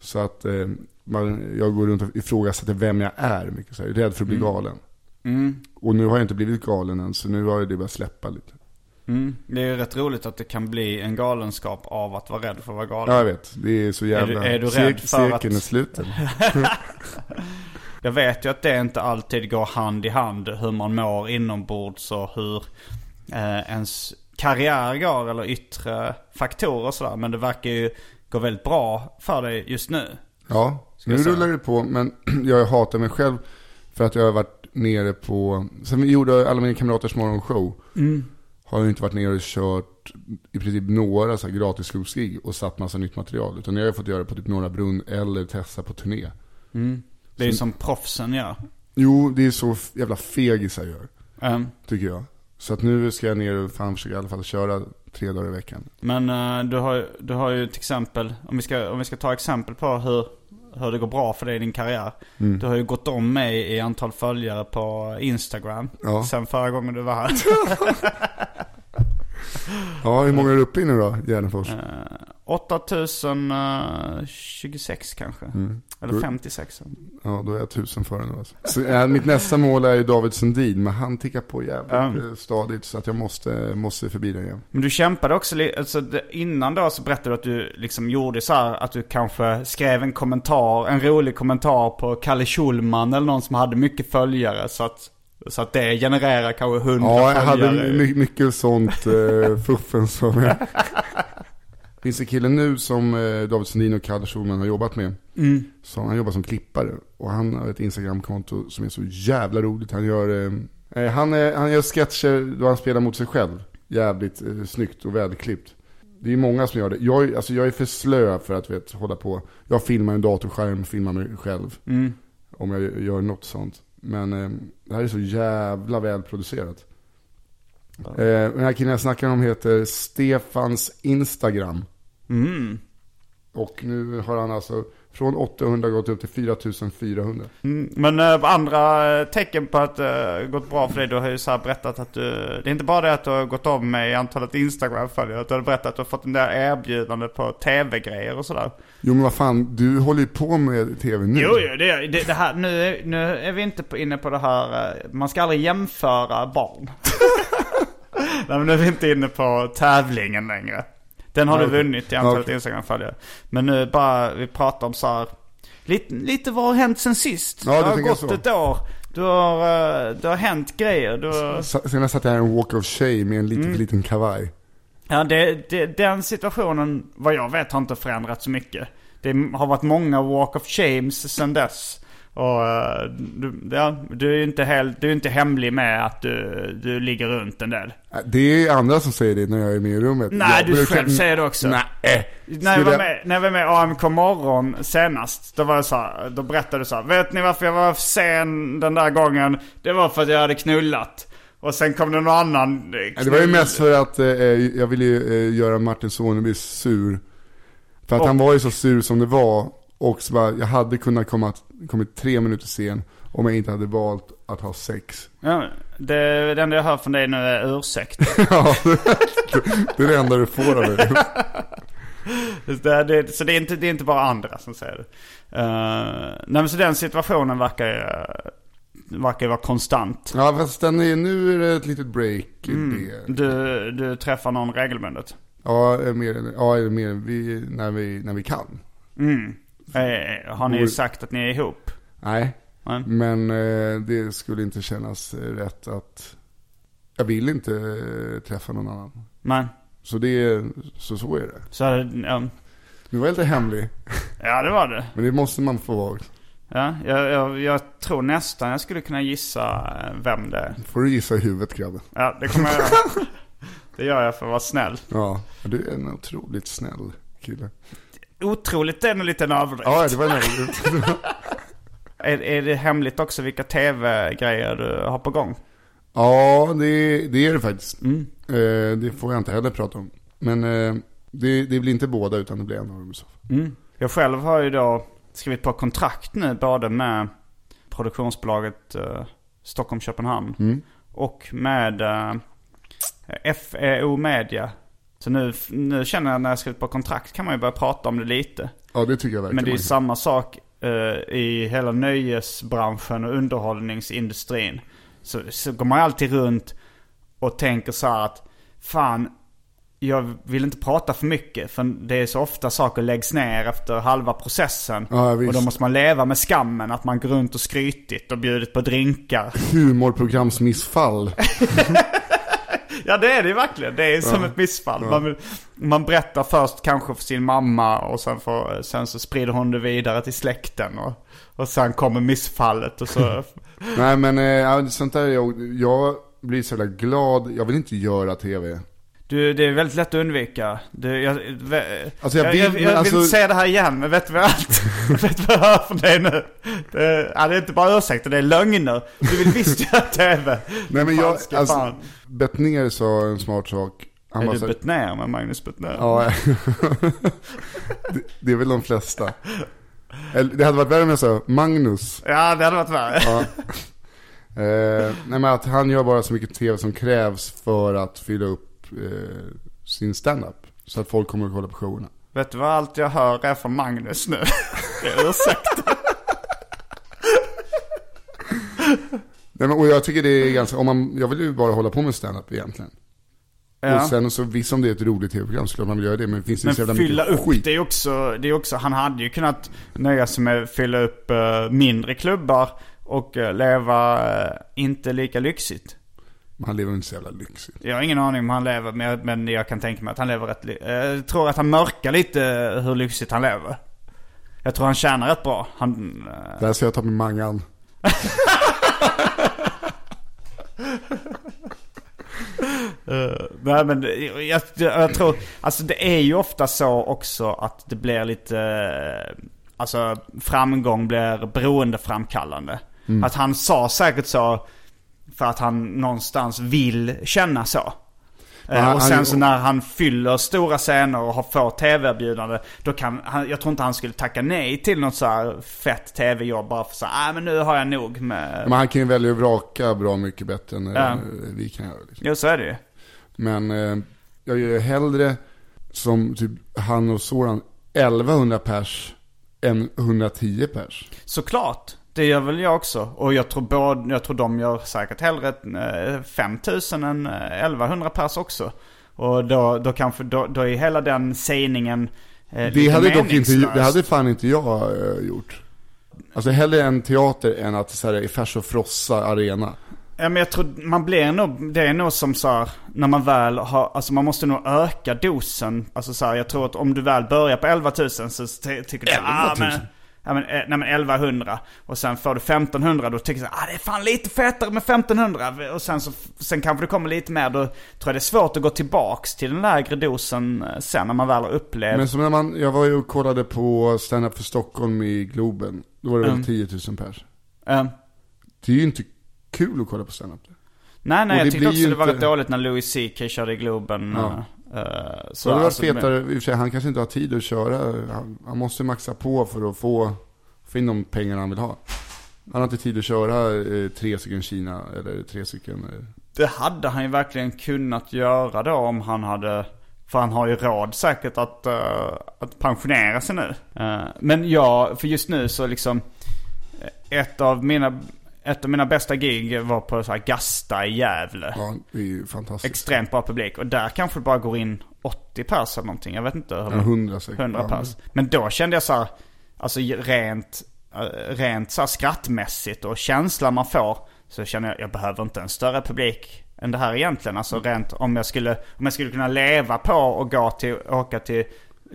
Så att eh, man, jag går runt och ifrågasätter vem jag är. Mycket, så här, rädd för att bli galen. Mm. Och nu har jag inte blivit galen än. Så nu har det börjat släppa lite. Mm. Det är ju rätt roligt att det kan bli en galenskap av att vara rädd för att vara galen. Ja, jag vet. Det är så jävla... är du rädd för cirkeln att- är sluten. Jag vet ju att det inte alltid går hand i hand hur man mår inombords och hur eh, ens karriär går eller yttre faktorer och sådär. Men det verkar ju gå väldigt bra för dig just nu. Ja, nu rullar det på. Men jag hatar mig själv för att jag har varit nere på... Sen vi gjorde alla mina kamraters morgonshow. Har jag inte varit nere och kört i princip några så här gratis skogsgig och satt massa nytt material. Utan jag har fått göra det på typ Norra Brunn eller testa på turné. Det är ju som proffsen gör. Jo, det är så jävla fegisar gör. Ehm, Tycker jag. Så att nu ska jag ner och fan försöka i alla fall köra tre dagar i veckan. Men eh, du, har, du har ju till exempel, om vi ska, om vi ska ta exempel på hur, hur det går bra för dig i din karriär. Mm. Du har ju gått om mig i antal följare på Instagram. Ja. Sen förra gången du var här. Ja, hur många är du uppe i nu då, Gärdenfors? Eh, 8026 kanske. Mm. Eller 56. Ja, då är jag tusen före nu alltså. Så, äh, mitt nästa mål är ju David Sundin, men han tickar på jävligt Mm. eh, stadigt så att jag måste, måste förbi den igen. Men du kämpade också alltså innan då så berättade du att du liksom gjorde så här att du kanske skrev en kommentar, en rolig kommentar på Kalle Schulman eller någon som hade mycket följare så att, så att det genererar kanske hundra Ja, jag hade följare. my- mycket sånt uh, fuffen som jag... finns en kille nu som eh, David Sundin och Kalle Schulman har jobbat med. Mm. Så han jobbar som klippare. Och han har ett Instagramkonto som är så jävla roligt. Han gör, eh, eh, han, är, han gör sketcher då han spelar mot sig själv. Jävligt eh, snyggt och välklippt. Det är många som gör det. Jag, alltså, jag är för slö för att vet, hålla på. Jag filmar en datorskärm, filmar mig själv. Mm. Om jag gör något sånt. Men eh, det här är så jävla välproducerat. Eh, den här killen jag snackar om heter Stefans Instagram. Mm. Och nu har han alltså från 800 gått upp till 4400. Mm. Men äh, andra eh, tecken på att det uh, gått bra för dig, du har ju så här berättat att du, det är inte bara det att du har gått om med i antalet Instagram-följare, utan du har berättat att du har fått en del erbjudande på tv-grejer och sådär. Jo men vad fan, du håller ju på med tv nu. Jo, jo det, det, det här, nu, är- nu är vi inte på, inne på det här, eh, man ska aldrig jämföra barn. Nej men nu är vi inte inne på tävlingen längre. Den har du vunnit i antalet Okej. Instagram-följare. Men nu bara, vi pratar om så här, lite, lite vad har hänt sen sist? Ja, det du har gått så. ett år. Du har, eh, det har hänt grejer. Du har, Senast satt jag i en walk of shame med en liten, Mm. liten kavaj. ja, det, det, den situationen, vad jag vet, har inte förändrats så mycket. Det har varit många walk of shames sen dess. Och eh, du, ja, du är inte, helt, du är inte hemlig med att du, du ligger runt en del. Äh, Det är andra som säger det när jag är med i rummet. Nej, jag du brukar- själv säger det också. Nej. När jag, var med, när jag var med i AMK morgon senast, då var det så här, då berättade du så här, Vet ni varför jag var sen den där gången? Det var för att jag hade knullat. Och sen kom det någon annan eh, Nej, Det var ju mest för att eh, jag ville ju eh, göra Martin Soneby sur. För att Och- han var ju så sur som det var. Och så bara, jag hade kunnat komma, kommit tre minuter sen om jag inte hade valt att ha sex. Ja, det, det enda jag hör från dig nu är ursäkt. Ja, det är det enda du får av det. det, det, så det är, inte, det är inte bara andra som säger det. Uh, nej men så den situationen verkar ju verkar ju vara konstant. Ja, fast den är, nu är det ett litet break. Mm. Du, du träffar någon regelbundet. Ja, mer, ja, mer vi, när, vi, när vi kan. Mm. Eh, har ni sagt att ni är ihop? Nej, Nej. men eh, det skulle inte kännas rätt att... Jag vill inte eh, träffa någon annan. Nej. Så det är, så, så är det. Så, ja, Nu var lite hemlig, ja det var det. men det måste man få vara. Ja, jag, jag, jag tror nästan jag skulle kunna gissa eh, vem det är. Får du gissa i huvudet grabben. Ja, det kommer jag göra. Det gör jag för att vara snäll. Ja, du är en otroligt snäll kille. Otroligt är en överdrift. Ja, det var en Är, är det hemligt också vilka tv-grejer du har på gång? Ja, det, det är det faktiskt. Mm. Eh, det får jag inte heller prata om. Men eh, det, det blir inte båda utan det blir en av dem. Mm. Jag själv har ju då skrivit på kontrakt nu både med produktionsbolaget eh, Stockholm-Köpenhamn Mm. och med eh, FEO Media. Så nu, nu känner jag när jag skrivit på kontrakt kan man ju börja prata om det lite. Ja, det tycker jag verkligen. Men det är samma sak eh, i hela nöjesbranschen och underhållningsindustrin. Så, så går man alltid runt och tänker så att fan, jag vill inte prata för mycket. För det är så ofta saker läggs ner efter halva processen. Ja, visst. och då måste man leva med skammen att man går runt och skrytit och bjudit på drinkar. Humorprogramsmissfall. Ja det är det verkligen. Det är som ett missfall. Man, man berättar först kanske för sin mamma och sen, får, sen så sprider hon det vidare till släkten. Och, och sen kommer missfallet och så... Nej, men eh, ja, sånt där, är jag, jag blir så jävla glad. Jag vill inte göra tv. Du, det är väldigt lätt att undvika. Du, jag, Alltså, jag jag, vill- jag, jag, men vill alltså- inte säga det här igen, men vet du vad allt? vet du vad jag hör från dig nu? Det, ja, det är inte bara ursäkter, det är lögner. Du vill visst göra tv. Nej, men jag, alltså, fan. Bettner sa en smart sak. Han Är bara du Betnér med Magnus Betnér? Ja, det, det är väl de flesta. Eller, det hade varit värre om jag sa Magnus. Ja, det hade varit värre. Ja. Eh, nej men att han gör bara så mycket tv som krävs för att fylla upp eh, sin standup. Så att folk kommer att kolla på showerna. Vet du vad allt jag hör är från Magnus nu? Det är ursäkter. Nej, men, och jag tycker det är ganska, om man, jag vill ju bara hålla på med standup egentligen. Ja. Och sen så visst om det är ett roligt tv-program så klart man vill göra det. Men det finns ju så jävla Men fylla upp, skit. det är också, det är också, han hade ju kunnat nöja sig med att fylla upp eh, mindre klubbar och eh, leva eh, inte lika lyxigt. Han lever inte så jävla lyxigt. Jag har ingen aning om han lever, men jag, men jag kan tänka mig att han lever rätt eh, Jag tror att han mörkar lite hur lyxigt han lever. Jag tror han tjänar rätt bra. Han... eh, Där ska jag ta med Mangan. Uh, nej men jag, jag, jag tror, alltså det är ju ofta så också att det blir lite, alltså framgång blir beroendeframkallande. Att han sa säkert så för att han någonstans vill känna så. Eh, han- och sen så när han fyller stora scener och har- får tv-erbjudande. Då kan han, jag tror inte han skulle tacka nej till något så här fett tv-jobb bara för så här, nej men nu har jag nog med... Men han kan ju välja och vraka bra mycket bättre än Ja. eh, vi kan göra. Liksom. Jo så är det ju. Men eh, jag gör ju hellre som typ han och Soran 1100 pers än 110 pers. Såklart. Det gör väl jag också. Och jag tror, både, jag tror de gör säkert hellre eh, 5000 än eh, 1100 pers också. Och då, då kanske, då, då är hela den sägningen eh, Det hade dock inte, det hade fan inte jag eh, gjort. Alltså hellre en teater än att så här, i Färs och Frossa arena. Ja men jag tror man blir nog, det är nog som så här, när man väl har, alltså man måste nog öka dosen. Alltså så här, jag tror att om du väl börjar på 11 000 så ty- tycker du 11 000? ah, men, ja, men, eh, nej men 1100 och sen får du 1500 då tycker du ah det är fan lite fetare med 1500 och sen så, sen kanske det kommer lite mer då tror jag det är svårt att gå tillbaks till den lägre dosen eh, sen när man väl har upplevt. Men som när man, jag var ju och kollade på Stand Up för Stockholm i Globen. Då var det Mm. väl 10 000 pers. Eh, Det är ju inte kul att kolla på stand-up. nej nej Och jag tyckte också ju det var inte- rätt dåligt när Louis CK körde i Globen. Ja. Eh, Så det alltså, fetare, i och för sig, han kanske inte har tid att köra. Han, han måste maxa på för att få, få in de pengarna han vill ha. Han har inte tid att köra eh, tre stycken Kina eller tre stycken... Eh. Det hade han ju verkligen kunnat göra då om han hade... För han har ju råd säkert att, eh, att pensionera sig nu. Eh, men ja, för just nu så liksom... Ett av mina, ett av mina bästa gig var på så här Gasta i Gävle. Ja, det är ju fantastiskt. Extremt bra publik. Och där kanske det bara går in 80 pers eller någonting. Jag vet inte. hur Ja, många- 100 säkert. 100 Ja. pers. Men då kände jag så här, alltså rent, eh, rent så här skrattmässigt och känslan man får. Så känner jag, jag behöver inte en större publik än det här egentligen. Alltså rent om jag skulle, om jag skulle kunna leva på och gå till, åka till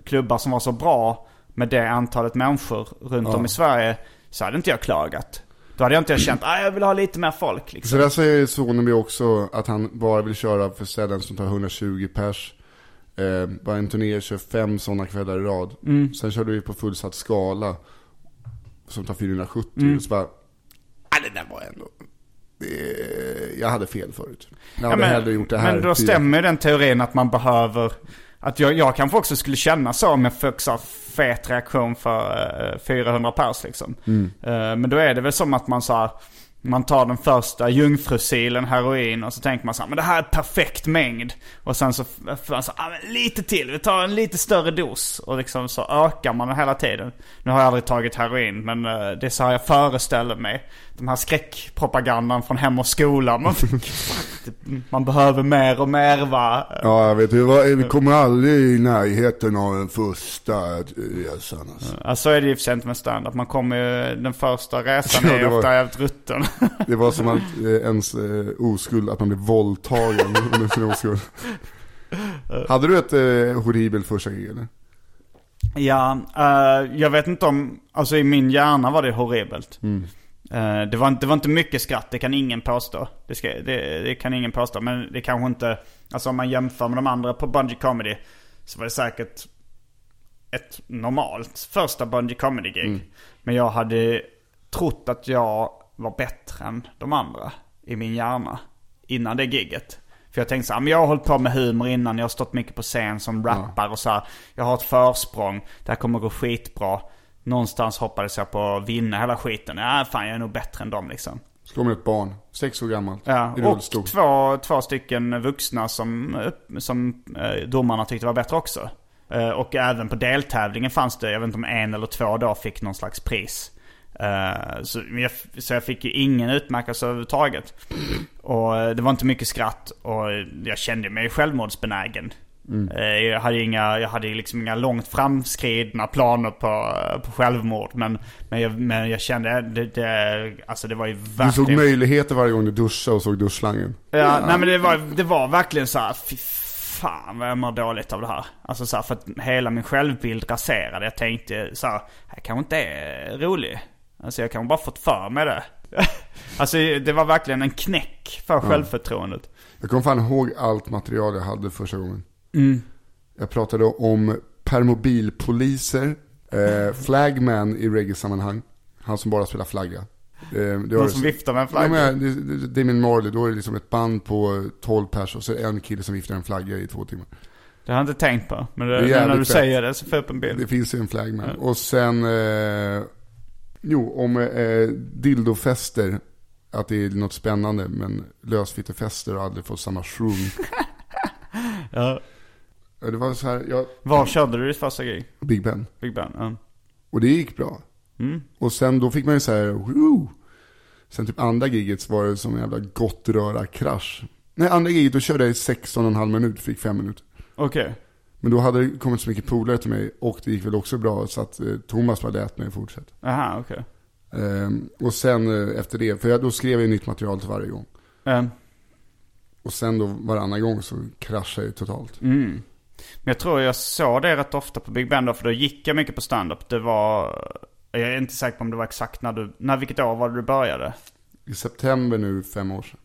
klubbar som var så bra med det antalet människor runt om i Sverige. Så hade inte jag klagat. Då hade jag inte känt, ah, jag vill ha lite mer folk liksom. Så där säger Soneby också att han bara vill köra för ställen som tar 120 pers. Eh, bara en turné kör fem sådana kvällar i rad. Mm. Sen körde vi på fullsatt skala. Som tar 470. Mm. Och så bara, ah, det där var ändå... Jag hade fel förut. Jag Ja, hade hellre gjort det här. men då stämmer den teorin att man behöver... Att jag, jag kanske också skulle känna så om jag fick så fet reaktion för eh, 400 pers liksom. Mm. Eh, men då är det väl som att man så här, Man tar den första jungfrusilen heroin och så tänker man så här, men det här är perfekt mängd. Och sen så man så ah, lite till, vi tar en lite större dos. Och liksom så ökar man hela tiden. Nu har jag aldrig tagit heroin, men eh, det är så här jag föreställer mig. De här skräckpropagandan från Hem och Skola. Man, man behöver mer och mer va. Ja, jag vet. Vi, var, vi kommer aldrig i närheten av den första resan. Alltså. Ja, så är det ju för inte med stand-up. Man kommer ju, den första resan Ja, är var- ofta jävligt rutten. Det var som att eh, ens eh, oskuld, att man blev våldtagen under sin oskuld. Hade du ett eh, horribelt första gig eller? Ja, eh, jag vet inte om, alltså i min hjärna var det horribelt. Mm. Eh, det, var inte, det var inte mycket skratt, det kan ingen påstå. Det, ska, det, det kan ingen påstå, men det kanske inte, alltså om man jämför med de andra på Bungee Comedy så var det säkert ett normalt första Bungee Comedy-gig. Mm. Men jag hade trott att jag var bättre än de andra i min hjärna innan det gigget. För jag tänkte så här, men jag har hållit på med humor innan, jag har stått mycket på scen som rappar och så här. Jag har ett försprång, det här kommer gå skitbra. Någonstans hoppades jag på att vinna hela skiten. Ja, fan jag är nog bättre än dem liksom. Slå med ett barn, sex år gammalt, Ja, i och två, två stycken vuxna som, som eh, domarna tyckte var bättre också. Eh, och även på deltävlingen fanns det, jag vet inte om en eller två då fick någon slags pris. Eh, så, jag, så jag fick ju ingen utmärkelse överhuvudtaget. Och det var inte mycket skratt och jag kände mig självmordsbenägen. Eh, Jag hade, inga, jag hade liksom inga långt framskridna planer på, på självmord. Men, men, jag, men jag kände, det, det, alltså det var ju verkligen... Du såg möjligheter varje gång du duschade och såg duschslangen. Ja, nej men det var, det var verkligen så här, fy fan vad jag mår dåligt av det här. Alltså så här, för att hela min självbild raserade. Jag tänkte så här, jag kanske inte är rolig. Alltså jag kanske bara fått för mig det. alltså det var verkligen en knäck för självförtroendet. Jag kommer fan ihåg allt material jag hade första gången. Mm. Jag pratade om permobilpoliser, eh, flagman i reggae-sammanhang. Han som bara spelar flagga. Eh, det var Någon som viftar med en Ja, flagga. men, det, det, Damien Marley, då är det liksom ett band på 12 pers och så är det en kille som viftar en flagga i två timmar. Det har jag inte tänkt på. Men det, Det när du fett. säger det så får jag upp en bild. Det finns ju en flagman. Och sen, eh, jo, om eh, dildofester. Att det är något spännande, men lösfittefester har aldrig fått samma shroom. Ja. Det var så här, jag, Var körde du ditt första gig? Big Ben. Big Ben? Ja. Och det gick bra. Mm. Och sen då fick man ju så här, woo! Sen typ andra giget var det som en jävla gott röra krasch. Nej, andra giget då körde jag i 16,5 minut, fick 5 minuter. Okej. Men då hade det kommit så mycket polare till mig och det gick väl också bra så att eh, Thomas bara lät mig fortsätta. Aha, okej. Ehm, och sen eh, efter det, för jag, då skrev jag nytt material till varje gång. Ehm, Och sen då varannan gång så kraschade jag totalt. mm. Men jag tror jag såg det rätt ofta på Big Ben då, för då gick jag mycket på stand-up. Det var... Jag är inte säker på om det var exakt när du... När, vilket år var det du började? I september nu, fem år sedan.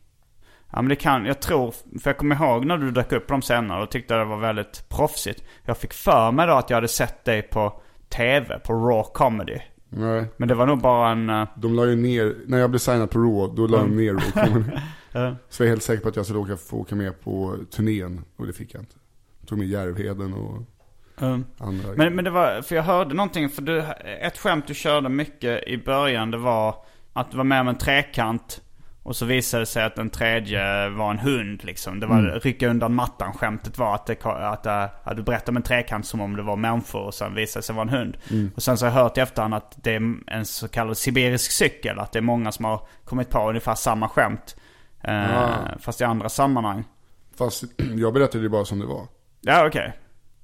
Ja men det kan, jag tror, för jag kommer ihåg när du dök upp på de scenerna och tyckte det var väldigt proffsigt. Jag fick för mig då att jag hade sett dig på tv, på Raw Comedy. Nej, Men det var nog bara en... eh, de la ju ner, när jag blev signad på Raw, då la de ner Raw Comedy. Så jag är helt säker på att jag skulle åka, få åka med på turnén, och det fick jag inte. Tog med Järvheden och um, andra. Men, men det var, för jag hörde någonting, för du, ett skämt du körde mycket i början det var att du var med om en trekant och så visade det sig att den tredje var en hund liksom. Det var rycka undan mattan skämtet var att, det, att, äh, att du berättade om en trekant som om det var människor och sen visade det sig vara en hund. Och sen så har jag hört i efterhand att det är en så kallad sibirisk cykel. Att det är många som har kommit på ungefär samma skämt. Eh, Ah. Fast i andra sammanhang. Fast jag berättade det bara som det var. Ja okej.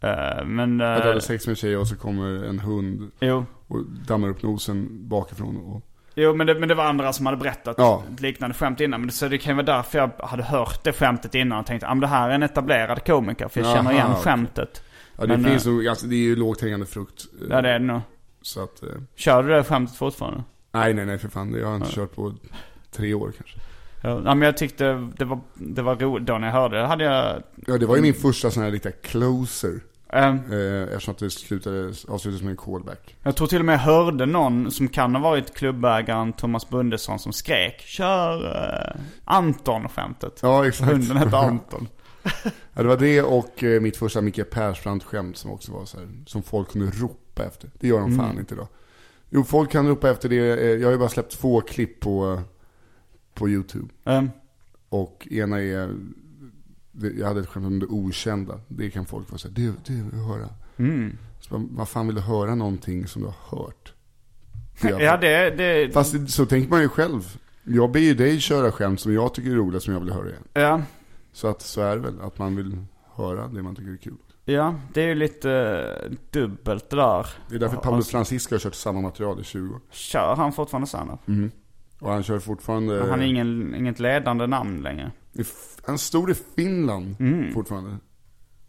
Eh, men... Att jag Uh, hade sex med en tjej och så kommer en hund jo. och dammar upp nosen bakifrån. Och, Jo men det, men det var andra som hade berättat Ja. ett liknande skämt innan. Men det, så det kan ju vara därför jag hade hört det skämtet innan och tänkte att det här är en etablerad komiker. För jag känner Jaha, igen okej. skämtet. ja, det Men, finns eh, nog, ganska, det är ju lågt hängande frukt. eh, Ja det är det nog. Så att, eh, Kör du det skämtet fortfarande? nej nej nej för fan. Det har jag inte kört på tre år kanske. Ja, men jag tyckte det var, det var roligt. Då när jag hörde det hade jag... Ja det var ju min första sån här riktiga closer. Eh, eftersom att det slutade, avslutades med en callback. jag tror till och med jag hörde någon som kan ha varit klubbägaren Thomas Bundesson som skrek Kör uh, Anton-skämtet. Ja exakt. Hunden hette Anton. Ja, det var det och eh, mitt första Micke Persbrandt-skämt som också var så här, som folk kunde ropa efter. Det gör de fan inte idag. Jo, folk kan ropa efter det. Eh, jag har ju bara släppt två klipp på, eh, på YouTube. Ehm, Och ena är, jag hade ett skämt om det okända. Det kan folk vara såhär, det, det vill jag höra. mm. Så bara, vad fan vill du höra någonting som du har hört? Ja det, det, Fast så tänker man ju själv. Jag ber ju dig köra skämt som jag tycker är roliga som jag vill höra igen. ja. Så att så är det väl, att man vill höra det man tycker är kul. Ja, det är ju lite eh, dubbelt det där. Det är därför Paolo Francisco har kört samma material i 20 år. Kör han fortfarande standup? Och han kör fortfarande... Men Han är ingen, inget ledande namn längre. Han är stor i Finland fortfarande.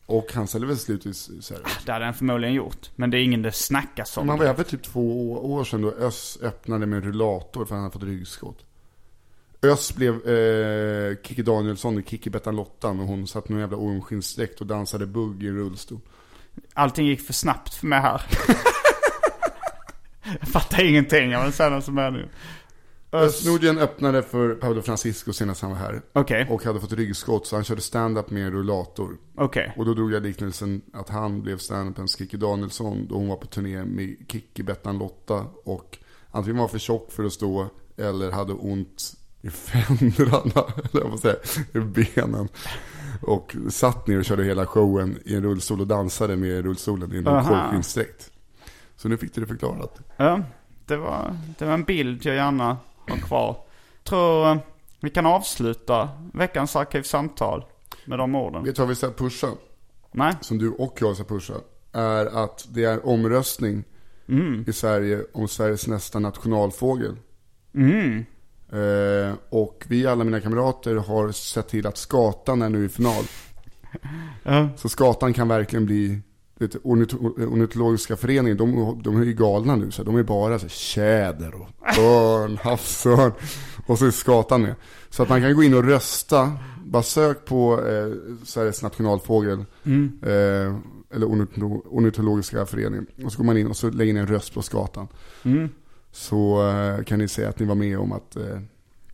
Och han säljer väl slut i Sverige. Det hade han förmodligen gjort. Men det är ingen det snackas om. Man var för typ två år sedan då Öss öppnade med en rullator för han hade fått ryggskott. Öss blev eh, Kikki Danielsson i Kikki Bettan Lottan och hon satt med en jävla ormskinsdräkt och dansade bugg i en rullstol. Allting gick för snabbt för mig här. jag fattar ingenting. Säga något som är nu. Öss Nordgren öppnade för Paolo Francisco senast han var här. Okej, Och hade fått ryggskott så han körde stand-up med en rullator. okej. Och då drog jag liknelsen att han blev stand-upens Kikki Danielsson då hon var på turné med Kikki, Bettan, Lotta och antingen var för tjock för att stå eller hade ont i fändrarna, eller får säga, i benen. Och satt ner och körde hela showen i en rullstol och dansade med rullstolen i en Aha. korvskinsdräkt. Så nu fick du det förklarat. Ja, det var, det var en bild jag gärna har kvar. Tror eh, vi kan avsluta veckans arkivsamtal med de orden. Vet du vad vi ska pusha? Nej? som du och jag ska pusha, är att det är omröstning i Sverige om Sveriges nästa nationalfågel. Mm. Eh, och vi alla mina kamrater har sett till att skatan är nu i final. Ja. Så skatan kan verkligen bli, vet, ornito- ornitologiska föreningen, de, de är ju galna nu. Så de är bara så tjäder och örn, havsörn. Och så är skatan med. Så att man kan gå in och rösta. Bara sök på eh, Sveriges nationalfågel. Eh, eller ornito- ornitologiska föreningen. Och så går man in och så lägger ni en röst på skatan. Så eh, kan ni säga att ni var med om att eh,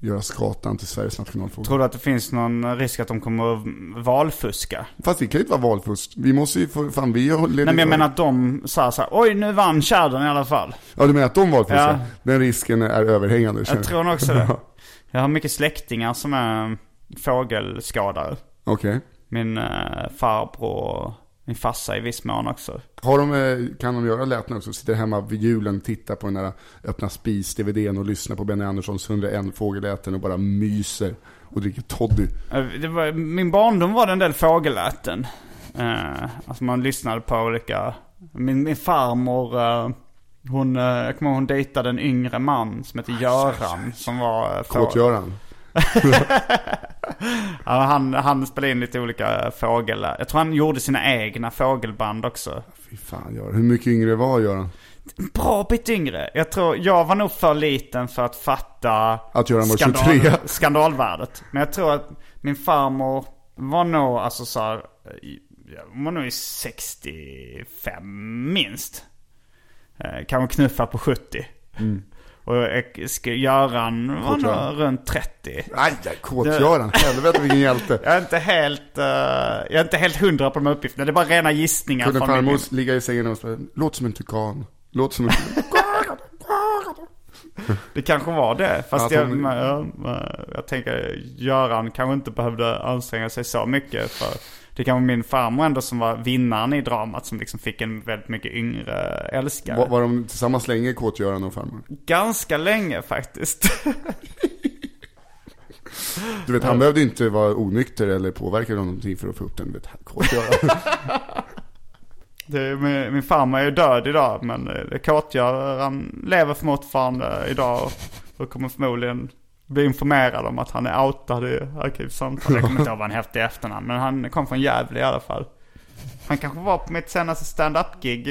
göra skatan till Sveriges nationalfågel. Tror du att det finns någon risk att de kommer att valfuska? Fast det kan ju inte vara valfusk. Vi måste ju få, fan vi har Nej men jag menar att de sa så här, oj nu vann tjädern i alla fall. Ja du menar att de valfuskar? Ja. Den risken är överhängande Jag tror nog också det. Jag har mycket släktingar som är fågelskadare. Okej. Min uh, farbror min farsa i viss mån också. Har de, eh, kan de göra läten också? Sitter hemma vid julen, tittar på den där öppna spis-DVDn och lyssnar på Benny Anderssons 101 fågelläten och bara myser och dricker toddy. Eh, var, min barndom var det en del fågelläten. Uh, alltså man lyssnade på olika... Min, min farmor, eh, hon, uh, jag kommer ihåg hon dejtade en yngre man som hette Göran. Som var... Uh, Kåt-Göran. Ja, han, han spelade in lite olika fågel... Jag tror han gjorde sina egna fågelband också. Fy fan Göran. Hur mycket yngre var Göran? Bra bit yngre. Jag tror, jag var nog för liten för att fatta Att Göran var 23. skandalvärdet. Men jag tror att min farmor var nog, alltså så här, hon var nog i 65 minst. Eh, Kanske knuffa på 70. Och Göran var nog runt 30. Nej, Kåt-Göran. Helvete vilken hjälte. Jag är inte helt, eh, jag är inte helt hundra på de här uppgifterna. Det är bara rena gissningar. Kunde farmor ligga i sängen och spela, låt som en tukan. Låt som en Det kanske var det. Fast Ja, jag, jag, jag tänker Göran kanske inte behövde anstränga sig så mycket. För det kan vara min farmor ändå som var vinnaren i dramat. Som liksom fick en väldigt mycket yngre älskare. Var, var de tillsammans länge, Kåt-Göran och farmor? Ganska länge faktiskt. Du vet, han behövde inte vara onykter eller påverka någonting för att få upp den. Vet, Kåt-Göran. det, min, min farmor är ju död idag. Men det Kåt-Göran lever fortfarande idag. Och, och kommer förmodligen bli informerad om att han är outad i Arkivsamtal. Jag kommer inte ihåg vad han hette i efternamn. Men han kom från Gävle i alla fall. Han kanske var på mitt senaste stand-up-gig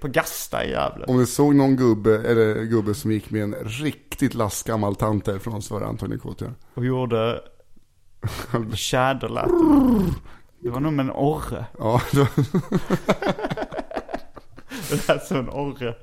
på Gasta i Gävle. Om du såg någon gubbe, eller gubbe som gick med en riktigt lastgammal tant därifrån så var det antagligen Kåt-Göran. Och gjorde tjäderläte. Det var nog med en orre. Ja, Det lät som en orre.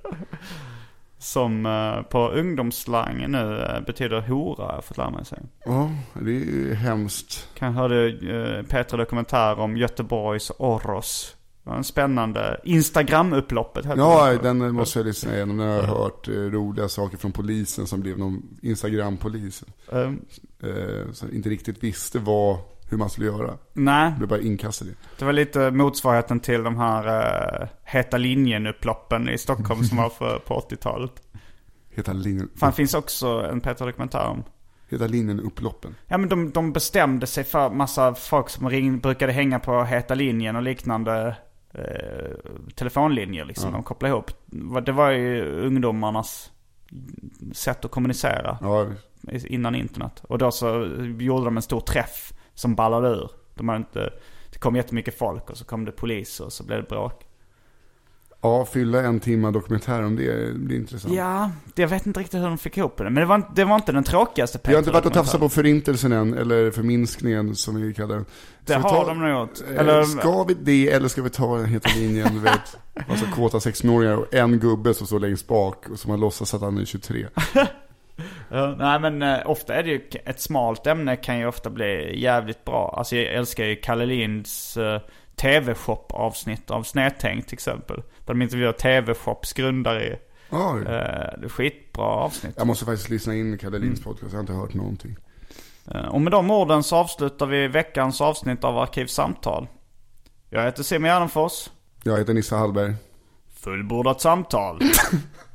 Som eh, på ungdomsslang nu eh, betyder hora, har jag fått lära mig sen. ja, det är ju hemskt. Kan hörde uh, Petra dokumentär om Göteborgs Orros. Det var en spännande Instagram-upploppet. Ja, det. den måste jag lyssna igenom. Jag har hört eh, roliga saker från polisen som blev någon Instagram-polis. Eh, Eh, som inte riktigt visste vad, hur man skulle göra. nej, Det bara inkastade. det var lite motsvarigheten till de här uh, Heta linjen-upploppen i Stockholm som var för, på 80-talet. Heta linjen, Fan, finns också en Petra dokumentär om. heta linjen upploppen. Ja men de, de bestämde sig för massa folk som ring, brukade hänga på Heta linjen och liknande eh, telefonlinjer liksom. De kopplade ihop. Det var ju ungdomarnas sätt att kommunicera Ja, innan internet. Och då så gjorde de en stor träff som ballade ur. De hade inte, det kom jättemycket folk och så kom det polis och så blev det bråk. ja, fylla en timme dokumentär om det, blir intressant. Ja, jag vet inte riktigt hur de fick ihop det. Men det var, inte- det var inte den tråkigaste Vi har inte varit och tafsat på förintelsen än, eller förminskningen som vi kallar den. Det har ta- de nog gjort. Eh, Eller, Ska vi det eller ska vi ta den heta linjen, du vet. Alltså kåta 16-åringar och en gubbe som står längst bak och som har låtsats att han är 23. Nej men eh, ofta är det ju, ett smalt ämne kan ju ofta bli jävligt bra. Alltså jag älskar ju Kalle Linds uh, TV-shop avsnitt av Snedtänkt till exempel. Där de intervjuar TV-shops grundare. Uh, det är skitbra avsnitt. jag måste faktiskt lyssna in Kalle Linds Mm. podcast, jag har inte hört någonting. Eh, och med de orden så avslutar vi veckans avsnitt av Arkivsamtal. Jag heter Simon Gärdenfors. Jag heter Nissa Hallberg. Fullbordat samtal.